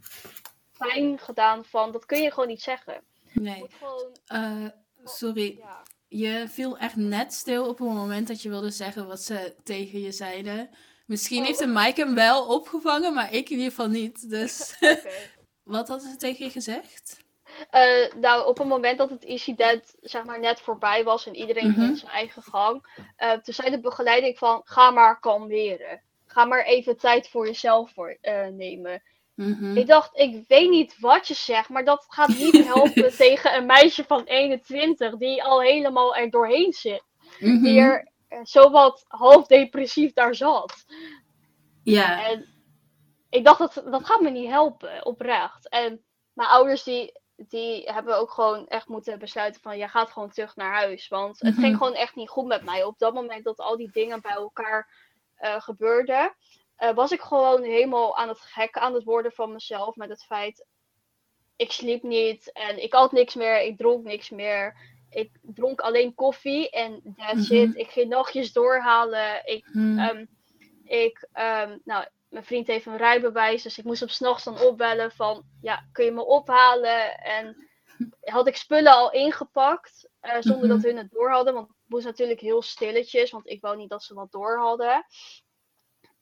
[SPEAKER 2] pijn gedaan van, dat kun je gewoon niet zeggen.
[SPEAKER 1] Nee.
[SPEAKER 2] gewoon,
[SPEAKER 1] Eh, sorry,
[SPEAKER 2] ja.
[SPEAKER 1] je viel echt net stil op het moment dat je wilde zeggen wat ze tegen je zeiden. Misschien
[SPEAKER 2] Oh.
[SPEAKER 1] heeft de mic hem wel opgevangen, maar ik in ieder geval niet. Dus wat hadden ze tegen je gezegd?
[SPEAKER 2] Eh, nou, op het moment dat het incident zeg maar net voorbij was en iedereen
[SPEAKER 1] Mhm.
[SPEAKER 2] ging zijn eigen gang, eh, toen zei de begeleiding van ga maar kalmeren. Ga maar even tijd voor jezelf voor, eh, nemen.
[SPEAKER 1] Mhm.
[SPEAKER 2] Ik dacht, ik weet niet wat je zegt, maar dat gaat niet helpen tegen een meisje van 21 die al helemaal er doorheen zit.
[SPEAKER 1] Mhm.
[SPEAKER 2] Die er zowat half depressief daar zat.
[SPEAKER 1] Ja.
[SPEAKER 2] En ik dacht, dat, dat gaat me niet helpen, oprecht. En mijn ouders die, die hebben ook gewoon echt moeten besluiten van... jij gaat gewoon terug naar huis. Want het
[SPEAKER 1] Mhm.
[SPEAKER 2] ging gewoon echt niet goed met mij. Op dat moment dat al die dingen bij elkaar eh, gebeurden... eh, was ik gewoon helemaal aan het gek aan het worden van mezelf. Met het feit, ik sliep niet en ik had niks meer. Ik dronk niks meer. Ik dronk alleen koffie en that's
[SPEAKER 1] Mhm.
[SPEAKER 2] it. Ik ging nachtjes doorhalen. Ik
[SPEAKER 1] Mhm.
[SPEAKER 2] Ehm, ik, ehm, nou, mijn vriend heeft een rijbewijs, dus ik moest hem s'nachts dan opbellen van, ja, kun je me ophalen? En had ik spullen al ingepakt, eh, zonder
[SPEAKER 1] Mhm.
[SPEAKER 2] dat hun het door hadden, want het moest natuurlijk heel stilletjes, want ik wou niet dat ze wat door hadden.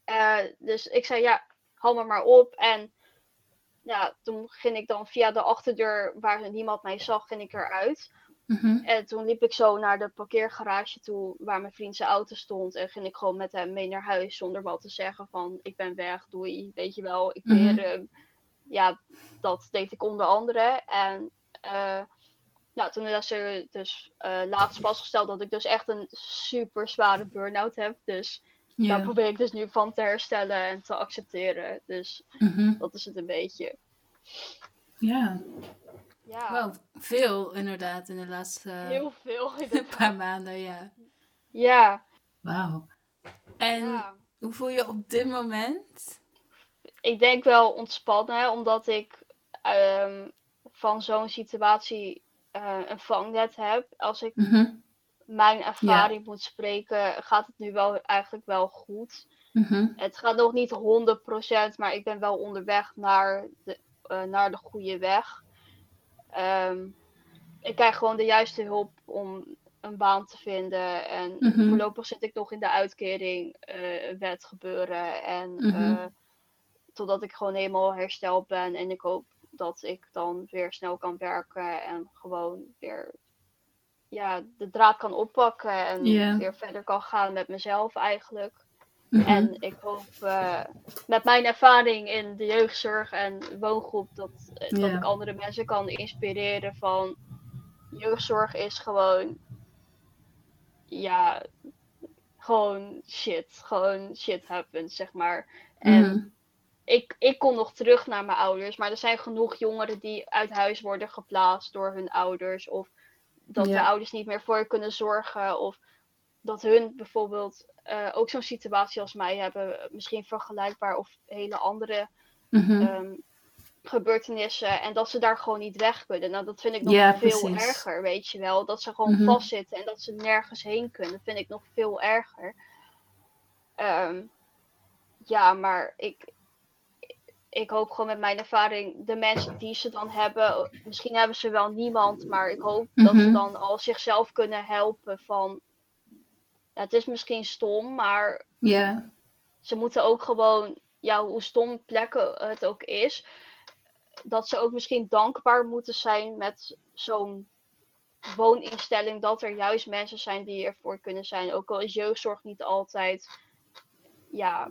[SPEAKER 2] Eh, dus ik zei, ja, haal me maar op. En ja, toen ging ik dan via de achterdeur, waar niemand mij zag, ging ik eruit.
[SPEAKER 1] Mhm.
[SPEAKER 2] En toen liep ik zo naar de parkeergarage toe waar mijn vriend zijn auto stond. En ging ik gewoon met hem mee naar huis zonder wat te zeggen van ik ben weg, doei, weet je wel, ik
[SPEAKER 1] Mhm.
[SPEAKER 2] weer hem. Ja, dat deed ik onder andere. En eh, nou, toen is er dus eh, laatst vastgesteld dat ik dus echt een super zware burn-out heb. Dus daar
[SPEAKER 1] Ja.
[SPEAKER 2] probeer ik dus nu van te herstellen en te accepteren. Dus
[SPEAKER 1] Mhm.
[SPEAKER 2] dat is het een beetje.
[SPEAKER 1] Ja.
[SPEAKER 2] Ja,
[SPEAKER 1] Wel veel inderdaad in de laatste
[SPEAKER 2] heel veel.
[SPEAKER 1] paar maanden, ja.
[SPEAKER 2] Ja,
[SPEAKER 1] Wauw. En
[SPEAKER 2] ja.
[SPEAKER 1] hoe voel je op dit moment?
[SPEAKER 2] ik denk wel ontspannen, omdat ik ehm, van zo'n situatie eh, een vangnet heb. Als ik
[SPEAKER 1] Mhm.
[SPEAKER 2] mijn ervaring moet spreken, gaat het nu wel eigenlijk wel goed.
[SPEAKER 1] Mhm.
[SPEAKER 2] Het gaat nog niet 100%, maar ik ben wel onderweg naar de, eh, naar de goede weg. Ehm, ik krijg gewoon de juiste hulp om een baan te vinden. En
[SPEAKER 1] Mhm.
[SPEAKER 2] voorlopig zit ik nog in de uitkering eh, wet gebeuren. En
[SPEAKER 1] Mhm.
[SPEAKER 2] eh, totdat ik gewoon helemaal hersteld ben. En ik hoop dat ik dan weer snel kan werken en gewoon weer ja, de draad kan oppakken en weer verder kan gaan met mezelf eigenlijk.
[SPEAKER 1] Mhm.
[SPEAKER 2] En ik hoop eh, met mijn ervaring in de jeugdzorg en woongroep dat, eh, dat ik andere mensen kan inspireren van jeugdzorg is gewoon ja, gewoon shit. Gewoon shit happens, zeg maar. En
[SPEAKER 1] Mhm.
[SPEAKER 2] ik, ik kon nog terug naar mijn ouders, maar er zijn genoeg jongeren die uit huis worden geplaatst door hun ouders. Of dat de ouders niet meer voor je kunnen zorgen. Of dat hun bijvoorbeeld eh, ook zo'n situatie als mij hebben. Misschien vergelijkbaar of hele andere
[SPEAKER 1] Mhm.
[SPEAKER 2] ehm, gebeurtenissen. En dat ze daar gewoon niet weg kunnen. Nou, dat vind ik nog
[SPEAKER 1] Ja,
[SPEAKER 2] veel
[SPEAKER 1] precies.
[SPEAKER 2] erger, weet je wel. Dat ze gewoon
[SPEAKER 1] Mhm.
[SPEAKER 2] vastzitten en dat ze nergens heen kunnen. Dat vind ik nog veel erger. Ehm, ja, maar ik, ik hoop gewoon met mijn ervaring, de mensen die ze dan hebben, misschien hebben ze wel niemand, maar ik hoop dat ze
[SPEAKER 1] Mhm.
[SPEAKER 2] dan al zichzelf kunnen helpen van, ja, het is misschien stom, maar
[SPEAKER 1] Ja.
[SPEAKER 2] ze moeten ook gewoon, ja, hoe stom plekken het ook is, dat ze ook misschien dankbaar moeten zijn met zo'n wooninstelling, dat er juist mensen zijn die ervoor kunnen zijn. Ook al is jeugdzorg niet altijd, ja,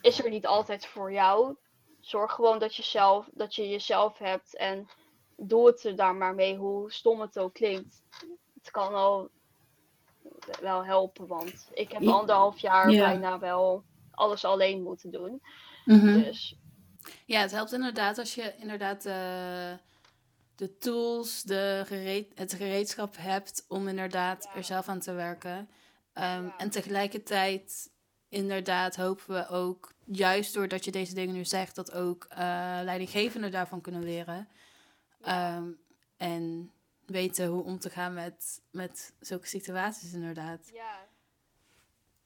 [SPEAKER 2] is er niet altijd voor jou. Zorg gewoon dat je, zelf, dat je jezelf hebt en doe het er daar maar mee, hoe stom het ook klinkt. Het kan al wel helpen, want ik heb
[SPEAKER 1] Ja.
[SPEAKER 2] anderhalf jaar
[SPEAKER 1] Ja.
[SPEAKER 2] bijna wel alles alleen moeten doen.
[SPEAKER 1] Mhm.
[SPEAKER 2] Dus
[SPEAKER 1] Ja, het helpt inderdaad als je inderdaad eh, de tools, de gereed, het gereedschap hebt om inderdaad
[SPEAKER 2] Ja.
[SPEAKER 1] er zelf aan te werken. Ehm,
[SPEAKER 2] Ja.
[SPEAKER 1] En tegelijkertijd, inderdaad, hopen we ook, juist doordat je deze dingen nu zegt, dat ook eh, leidinggevenden daarvan kunnen leren. Ehm, en weten hoe om te gaan met, met zulke situaties, inderdaad.
[SPEAKER 2] ja.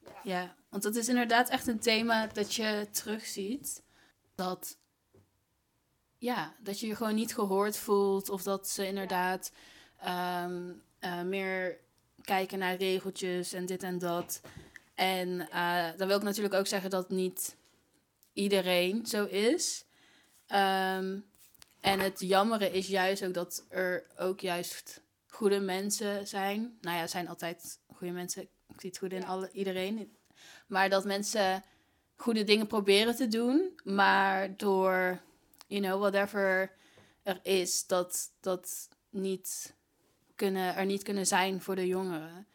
[SPEAKER 2] Ja.
[SPEAKER 1] Ja, want het is inderdaad echt een thema dat je terugziet. Dat, ja, dat je je gewoon niet gehoord voelt. Of dat ze inderdaad ehm, eh, meer kijken naar regeltjes en dit en dat. En eh, dan wil ik natuurlijk ook zeggen dat niet iedereen zo is. Ehm, en het jammere is juist ook dat er ook juist goede mensen zijn. Nou ja, er zijn altijd goede mensen. Ik zie het goed in
[SPEAKER 2] Ja.
[SPEAKER 1] alle, iedereen. Maar dat mensen goede dingen proberen te doen. Maar door, you know, whatever er is, dat dat niet kunnen, er niet kunnen zijn voor de jongeren.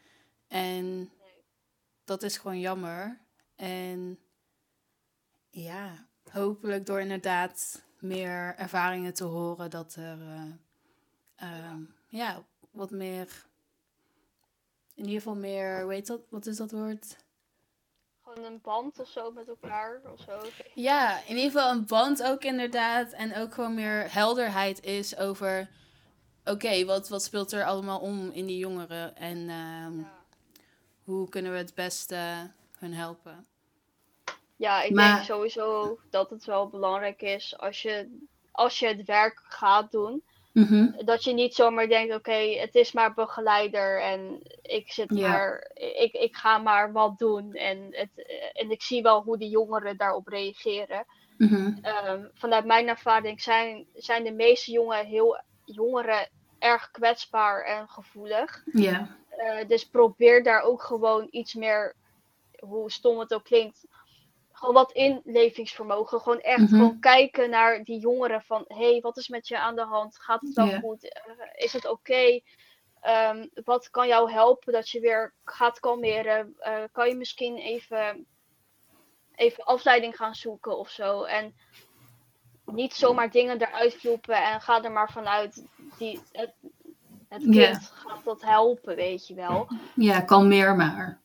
[SPEAKER 1] En dat is gewoon jammer. En ja, hopelijk door inderdaad meer ervaringen te horen dat er eh, ehm, ja, wat meer, in ieder geval meer, weet dat, wat is dat woord?
[SPEAKER 2] Gewoon een band of zo met elkaar of zo.
[SPEAKER 1] Ja, in ieder geval een band ook inderdaad. En ook gewoon meer helderheid is over... Oké, wat, wat speelt er allemaal om in die jongeren? En ehm,
[SPEAKER 2] Ja.
[SPEAKER 1] hoe kunnen we het beste hun helpen?
[SPEAKER 2] Ja, ik
[SPEAKER 1] Maar-
[SPEAKER 2] denk sowieso dat het wel belangrijk is als je, als je het werk gaat doen. Dat je niet zomaar denkt, oké, het is maar begeleider en ik zit
[SPEAKER 1] Ja.
[SPEAKER 2] maar, ik, ik ga maar wat doen. En, het, en ik zie wel hoe de jongeren daarop reageren.
[SPEAKER 1] Mhm.
[SPEAKER 2] Ehm, vanuit mijn ervaring zijn, zijn de meeste jongen heel, jongeren erg kwetsbaar en gevoelig.
[SPEAKER 1] Ja.
[SPEAKER 2] Eh, dus probeer daar ook gewoon iets meer, hoe stom het ook klinkt, gewoon wat inlevingsvermogen. Gewoon echt
[SPEAKER 1] Mhm.
[SPEAKER 2] gewoon kijken naar die jongeren van, hé, hey, wat is met je aan de hand? Gaat het wel goed? Eh, is het oké? Ehm, wat kan jou helpen dat je weer gaat kalmeren? Eh, kan je misschien even, even afleiding gaan zoeken of zo? En niet zomaar dingen eruit vloepen en ga er maar vanuit die, het, het kind gaat dat helpen, weet je wel.
[SPEAKER 1] Ja, kalmeer maar.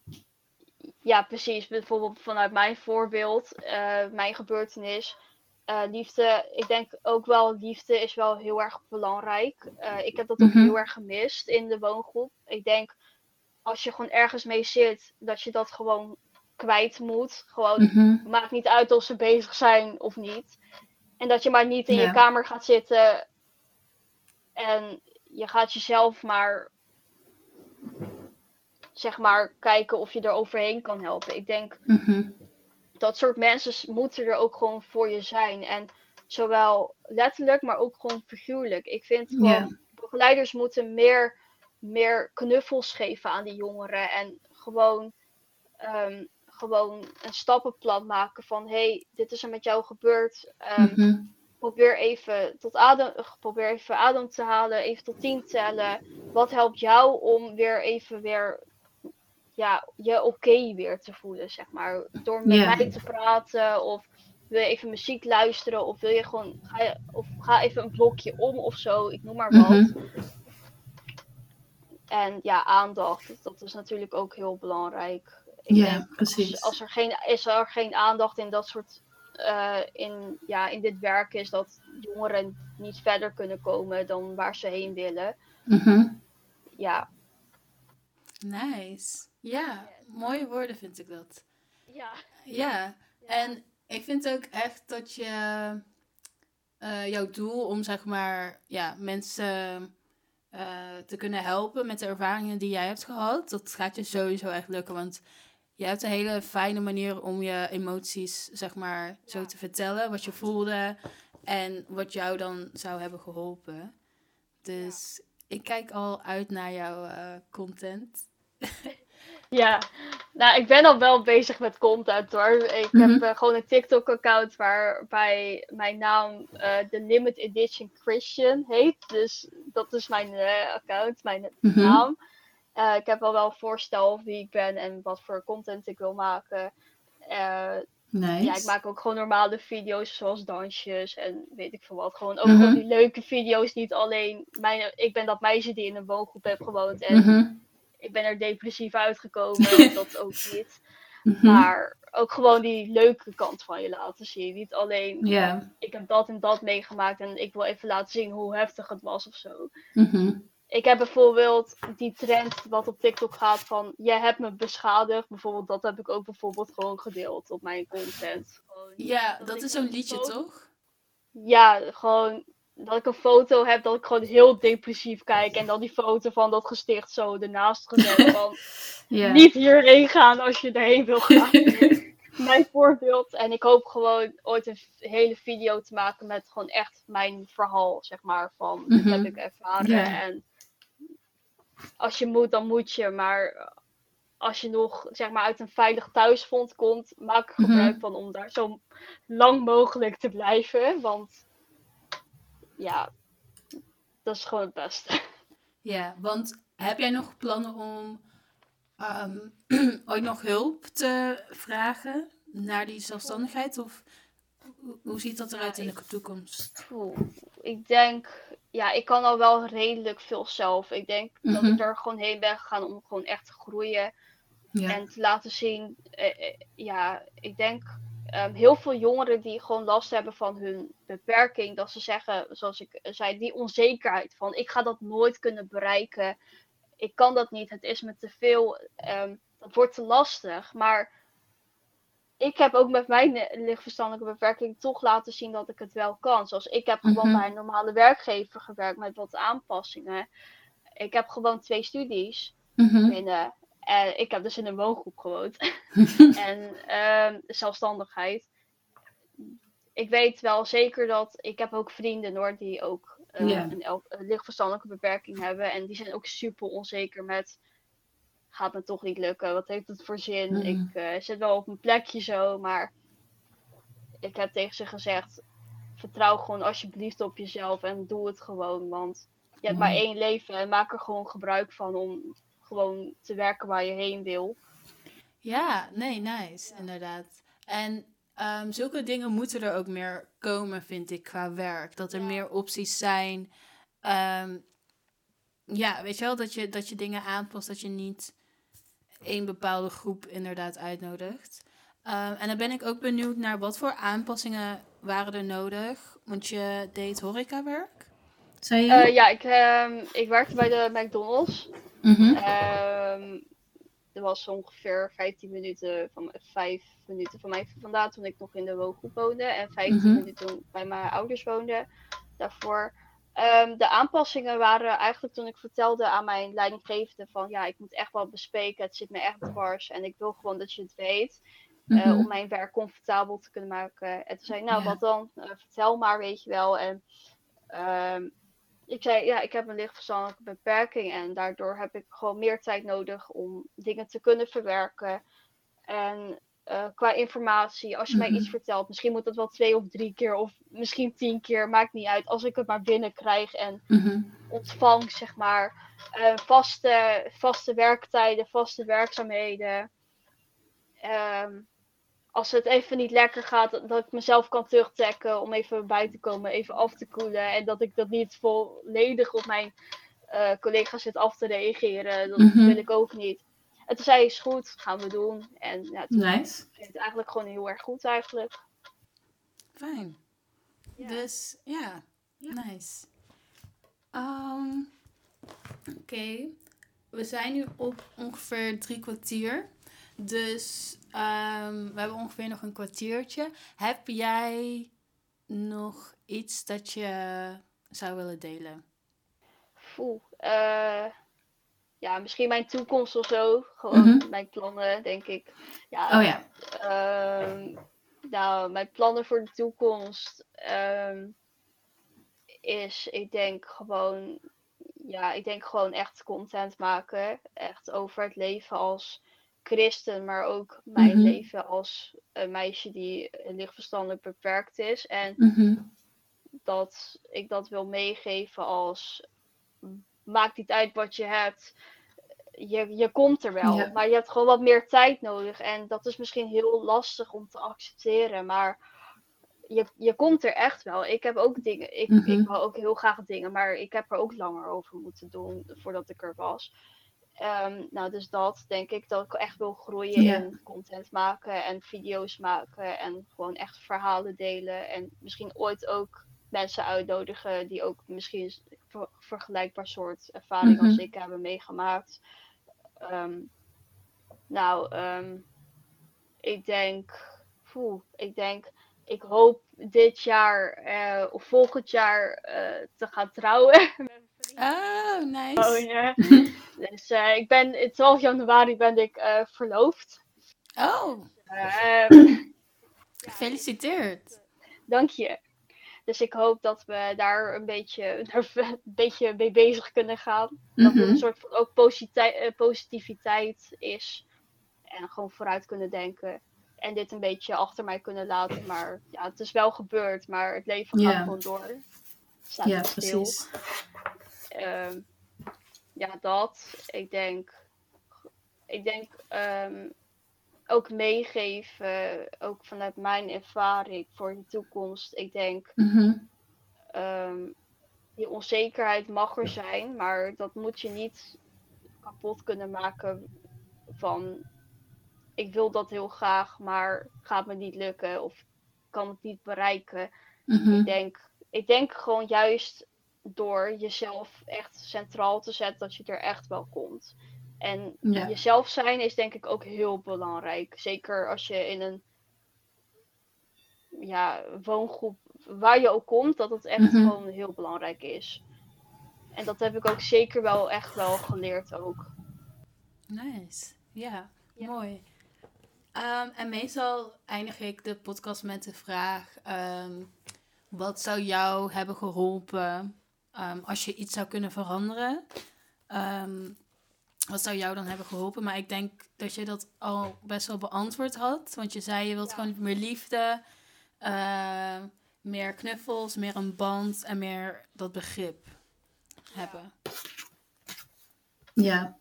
[SPEAKER 2] Ja, precies. Bijvoorbeeld vanuit mijn voorbeeld, eh, mijn gebeurtenis. eh, liefde, ik denk ook wel, liefde is wel heel erg belangrijk. Eh, ik heb dat ook
[SPEAKER 1] Mhm.
[SPEAKER 2] heel erg gemist in de woongroep. Ik denk, als je gewoon ergens mee zit, dat je dat gewoon kwijt moet. Gewoon,
[SPEAKER 1] Mhm.
[SPEAKER 2] maakt niet uit of ze bezig zijn of niet. En dat je maar niet in
[SPEAKER 1] Ja.
[SPEAKER 2] je kamer gaat zitten en je gaat jezelf maar zeg maar kijken of je er overheen kan helpen. Ik denk
[SPEAKER 1] Mhm.
[SPEAKER 2] dat soort mensen moeten er ook gewoon voor je zijn. En zowel letterlijk, maar ook gewoon figuurlijk. Ik vind gewoon, begeleiders moeten meer, meer knuffels geven aan die jongeren. En gewoon, ehm, gewoon een stappenplan maken van... hey, dit is er met jou gebeurd. Ehm,
[SPEAKER 1] Mhm.
[SPEAKER 2] Probeer even tot adem, probeer even adem te halen, even tot tien tellen. Wat helpt jou om weer even weer ja, je oké weer te voelen, zeg maar. Door met mij te praten of wil je even muziek luisteren of wil je gewoon ga je, of ga even een blokje om of zo, ik noem maar wat.
[SPEAKER 1] Mhm.
[SPEAKER 2] En ja, aandacht, dat is natuurlijk ook heel belangrijk. Ik
[SPEAKER 1] Ja,
[SPEAKER 2] denk,
[SPEAKER 1] precies.
[SPEAKER 2] als, als er geen, is er geen aandacht in dat soort eh, in, ja, in dit werk is dat jongeren niet verder kunnen komen dan waar ze heen willen.
[SPEAKER 1] Mhm.
[SPEAKER 2] Ja,
[SPEAKER 1] Nice. Ja, mooie woorden vind ik dat.
[SPEAKER 2] ja.
[SPEAKER 1] Ja, en ik vind ook echt dat je eh, jouw doel om zeg maar ja, mensen eh, te kunnen helpen met de ervaringen die jij hebt gehad, dat gaat je sowieso echt lukken. Want je hebt een hele fijne manier om je emoties zeg maar zo te vertellen, wat je voelde en wat jou dan zou hebben geholpen. Dus ik kijk al uit naar jouw eh, content.
[SPEAKER 2] Ja, nou, ik ben al wel bezig met content hoor. Ik
[SPEAKER 1] Mhm.
[SPEAKER 2] heb eh, gewoon een TikTok-account waarbij mijn naam eh The Limit Edition Christian heet. Dus dat is mijn eh, account, mijn
[SPEAKER 1] Mhm.
[SPEAKER 2] naam. Ik heb al wel een voorstel wie ik ben en wat voor content ik wil maken.
[SPEAKER 1] Nice.
[SPEAKER 2] ja, ik maak ook gewoon normale video's zoals dansjes en weet ik veel wat. Gewoon ook
[SPEAKER 1] Mhm.
[SPEAKER 2] gewoon die leuke video's. Niet alleen mijn, ik ben dat meisje die in een woongroep heeft gewoond en
[SPEAKER 1] Mhm.
[SPEAKER 2] Ik ben er depressief uitgekomen. dat ook niet.
[SPEAKER 1] Mhm.
[SPEAKER 2] Maar ook gewoon die leuke kant van je laten zien. Niet alleen
[SPEAKER 1] Ja.
[SPEAKER 2] ik heb dat en dat meegemaakt en ik wil even laten zien hoe heftig het was of zo.
[SPEAKER 1] Mhm.
[SPEAKER 2] Ik heb bijvoorbeeld die trend wat op TikTok gaat van je hebt me beschadigd. Bijvoorbeeld dat heb ik ook bijvoorbeeld gewoon gedeeld op mijn content. Gewoon,
[SPEAKER 1] Ja,
[SPEAKER 2] Dat
[SPEAKER 1] dat is zo'n
[SPEAKER 2] een
[SPEAKER 1] liedje, toch?
[SPEAKER 2] ja, gewoon dat ik een foto heb dat ik gewoon heel depressief kijk. En dan die foto van dat gesticht zo ernaast gezet van
[SPEAKER 1] Ja.
[SPEAKER 2] niet hierheen gaan als je erheen wil gaan. mijn voorbeeld. En ik hoop gewoon ooit een hele video te maken met gewoon echt mijn verhaal, zeg maar. Van
[SPEAKER 1] Mhm.
[SPEAKER 2] heb ik ervaren.
[SPEAKER 1] Ja.
[SPEAKER 2] En als je moet, dan moet je. Maar als je nog zeg maar uit een veilig thuisvond komt, maak er
[SPEAKER 1] Mhm.
[SPEAKER 2] gebruik van om daar zo lang mogelijk te blijven. Want ja, dat is gewoon het beste.
[SPEAKER 1] Ja, want heb jij nog plannen om ehm, ooit nog hulp te vragen naar die zelfstandigheid? Of hoe- ziet dat eruit in de toekomst?
[SPEAKER 2] Ik denk, ja, ik kan al wel redelijk veel zelf. Ik denk dat
[SPEAKER 1] Mhm.
[SPEAKER 2] ik er gewoon heen ben gegaan om gewoon echt te groeien
[SPEAKER 1] Ja.
[SPEAKER 2] en te laten zien. eh, eh, ja, ik denk ehm, heel veel jongeren die gewoon last hebben van hun beperking, dat ze zeggen, zoals ik zei, die onzekerheid van ik ga dat nooit kunnen bereiken. Ik kan dat niet, het is me te veel, ehm, dat wordt te lastig. Maar ik heb ook met mijn lichtverstandelijke beperking toch laten zien dat ik het wel kan. Zoals ik heb gewoon
[SPEAKER 1] Mhm.
[SPEAKER 2] bij een normale werkgever gewerkt met wat aanpassingen. Ik heb gewoon twee studies
[SPEAKER 1] Mhm.
[SPEAKER 2] binnen. En ik heb dus in een woongroep gewoond. en ehm, zelfstandigheid. Ik weet wel zeker dat ik heb ook vrienden hoor, die ook eh, een, een lichtverstandelijke beperking hebben. En die zijn ook super onzeker met. Gaat me toch niet lukken? Wat heeft het voor zin?
[SPEAKER 1] Mm.
[SPEAKER 2] Ik eh, zit wel op mijn plekje zo, maar ik heb tegen ze gezegd: vertrouw gewoon alsjeblieft op jezelf en doe het gewoon. Want je hebt maar
[SPEAKER 1] Mooi.
[SPEAKER 2] één leven en maak er gewoon gebruik van om gewoon te werken waar je heen wil.
[SPEAKER 1] Ja, nee, nice, inderdaad. En ehm, zulke dingen moeten er ook meer komen, vind ik, qua werk. Dat er
[SPEAKER 2] Ja.
[SPEAKER 1] meer opties zijn. Ehm, ja, weet je wel, dat je, dat je dingen aanpast, dat je niet één bepaalde groep inderdaad uitnodigt. Ehm, en dan ben ik ook benieuwd naar wat voor aanpassingen waren er nodig. Want je deed horecawerk, zei je?
[SPEAKER 2] Eh, ja, ik, ehm, ik werkte bij de McDonald's. Ehm dat was ongeveer 15 minuten van, 5 minuten van mij vandaan toen ik nog in de woongroep woonde. En 15
[SPEAKER 1] Mhm.
[SPEAKER 2] minuten toen bij mijn ouders woonde daarvoor. Ehm, de aanpassingen waren eigenlijk toen ik vertelde aan mijn leidinggevende van ja, ik moet echt wel bespreken, het zit me echt dwars en ik wil gewoon dat je het weet. Eh,
[SPEAKER 1] Mhm.
[SPEAKER 2] om mijn werk comfortabel te kunnen maken. En toen zei ik, nou
[SPEAKER 1] Ja.
[SPEAKER 2] wat dan? Eh, vertel maar, weet je wel. En ehm, ik zei, ja, ik heb een lichtverstandelijke beperking en daardoor heb ik gewoon meer tijd nodig om dingen te kunnen verwerken. En eh, qua informatie, als je mij
[SPEAKER 1] Mhm.
[SPEAKER 2] iets vertelt, misschien moet dat wel twee of drie keer of misschien tien keer, maakt niet uit. Als ik het maar binnenkrijg en
[SPEAKER 1] Mhm.
[SPEAKER 2] ontvang, zeg maar. Eh, vaste, vaste werktijden, vaste werkzaamheden. Ehm, als het even niet lekker gaat, dat, ik mezelf kan terugtrekken om even bij te komen, even af te koelen. En dat ik dat niet volledig op mijn eh, collega's zit af te reageren. Dat
[SPEAKER 1] Mhm.
[SPEAKER 2] wil ik ook niet. En toen zei is goed, gaan we doen. En ja, toen
[SPEAKER 1] Nice.
[SPEAKER 2] het eigenlijk gewoon heel erg goed eigenlijk.
[SPEAKER 1] Fijn.
[SPEAKER 2] Ja.
[SPEAKER 1] Dus ja, nice. Ehm, Oké, we zijn nu op ongeveer drie kwartier. Dus ehm, we hebben ongeveer nog een kwartiertje. Heb jij nog iets dat je zou willen delen?
[SPEAKER 2] Poeh, eh, ja, misschien mijn toekomst of zo. Gewoon
[SPEAKER 1] Mhm.
[SPEAKER 2] mijn plannen, denk ik. Ja,
[SPEAKER 1] Oh ja.
[SPEAKER 2] Ehm, nou, mijn plannen voor de toekomst ehm, is, ik denk gewoon, ja, ik denk gewoon echt content maken. Echt over het leven als christen, maar ook mijn
[SPEAKER 1] Mhm.
[SPEAKER 2] leven als een meisje die lichtverstandelijk beperkt is. En
[SPEAKER 1] Mhm.
[SPEAKER 2] dat ik dat wil meegeven als maakt niet uit wat je hebt. Je, je komt er wel,
[SPEAKER 1] Ja.
[SPEAKER 2] maar je hebt gewoon wat meer tijd nodig. En dat is misschien heel lastig om te accepteren, maar je, je komt er echt wel. Ik heb ook dingen, ik,
[SPEAKER 1] Mhm.
[SPEAKER 2] ik wou ook heel graag dingen, maar ik heb er ook langer over moeten doen voordat ik er was. Ehm, nou, dus dat denk ik dat ik echt wil groeien
[SPEAKER 1] Ja.
[SPEAKER 2] in content maken en video's maken en gewoon echt verhalen delen. En misschien ooit ook mensen uitnodigen die ook misschien een ver- vergelijkbaar soort ervaring als
[SPEAKER 1] Mhm.
[SPEAKER 2] ik hebben meegemaakt. Ehm, nou, ehm, ik denk, poeh, ik denk, ik hoop dit jaar eh, of volgend jaar eh, te gaan trouwen.
[SPEAKER 1] Oh, nice.
[SPEAKER 2] Oh, ja. Dus eh, ik ben, in 12 januari ben ik eh, verloofd.
[SPEAKER 1] Oh,
[SPEAKER 2] Ehm,
[SPEAKER 1] gefeliciteerd.
[SPEAKER 2] dank je. Dus ik hoop dat we daar een beetje, een beetje mee bezig kunnen gaan. Dat er
[SPEAKER 1] Mhm.
[SPEAKER 2] een soort van ook eh, positiviteit is. En gewoon vooruit kunnen denken. En dit een beetje achter mij kunnen laten. Maar ja, het is wel gebeurd. Maar het leven gaat gewoon door. Staat
[SPEAKER 1] Ja, precies.
[SPEAKER 2] Ehm, ja, dat. Ik denk, ik denk ehm, ook meegeven, ook vanuit mijn ervaring voor de toekomst. Ik denk, ehm, die onzekerheid mag er zijn, maar dat moet je niet kapot kunnen maken van, ik wil dat heel graag, maar gaat me niet lukken of kan het niet bereiken.
[SPEAKER 1] Mhm.
[SPEAKER 2] Ik denk, ik denk gewoon juist door jezelf echt centraal te zetten, dat je er echt wel komt. En
[SPEAKER 1] Ja.
[SPEAKER 2] jezelf zijn is denk ik ook heel belangrijk. Zeker als je in een ja, woongroep, waar je ook komt, dat het echt
[SPEAKER 1] Mhm.
[SPEAKER 2] gewoon heel belangrijk is. En dat heb ik ook zeker wel echt wel geleerd ook.
[SPEAKER 1] Nice. Ja,
[SPEAKER 2] Ja.
[SPEAKER 1] mooi. Ehm, en meestal eindig ik de podcast met de vraag: ehm, wat zou jou hebben geholpen ehm, als je iets zou kunnen veranderen? Ehm, wat zou jou dan hebben geholpen? Maar ik denk dat je dat al best wel beantwoord had. Want je zei je wilt
[SPEAKER 2] Ja.
[SPEAKER 1] gewoon meer liefde, ehm, meer knuffels, meer een band en meer dat begrip hebben. Ja.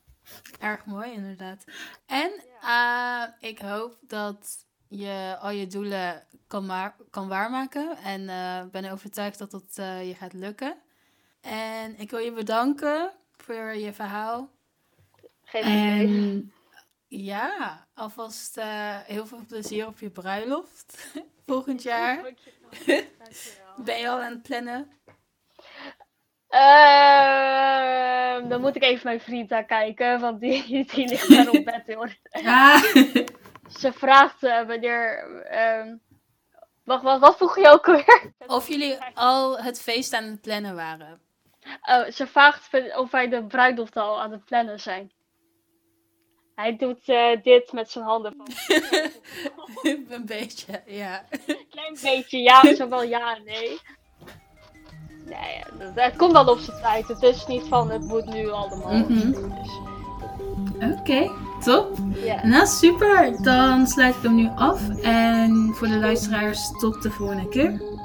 [SPEAKER 1] Erg mooi, inderdaad. En eh, ik hoop dat je al je doelen kan, kan waarmaken. En eh, ben overtuigd dat dat eh, je gaat lukken. En ik wil je bedanken voor je verhaal.
[SPEAKER 2] Geen idee.
[SPEAKER 1] Ja, alvast eh, heel veel plezier op je bruiloft volgend jaar.
[SPEAKER 2] Dankjewel.
[SPEAKER 1] Ben je al aan het plannen?
[SPEAKER 2] Ehm, dan moet ik even mijn vriend kijken, want die, die ligt daar op bed hoor.
[SPEAKER 1] Ah.
[SPEAKER 2] Ze vraagt eh, wanneer. ehm, wacht, wat, wat vroeg je ook alweer?
[SPEAKER 1] Of jullie al het feest aan het plannen waren.
[SPEAKER 2] Oh, ze vraagt of wij de bruiloft al aan het plannen zijn. Hij doet uh, dit met zijn handen.
[SPEAKER 1] een beetje, ja.
[SPEAKER 2] Klein beetje, ja, zo wel ja en nee. Nee, het komt wel op zijn tijd. Het is niet van het moet nu allemaal. Mm -hmm.
[SPEAKER 1] Oké, okay, top. Yeah. Nou, super. Dan sluit ik hem nu af. En voor de luisteraars, tot de volgende keer.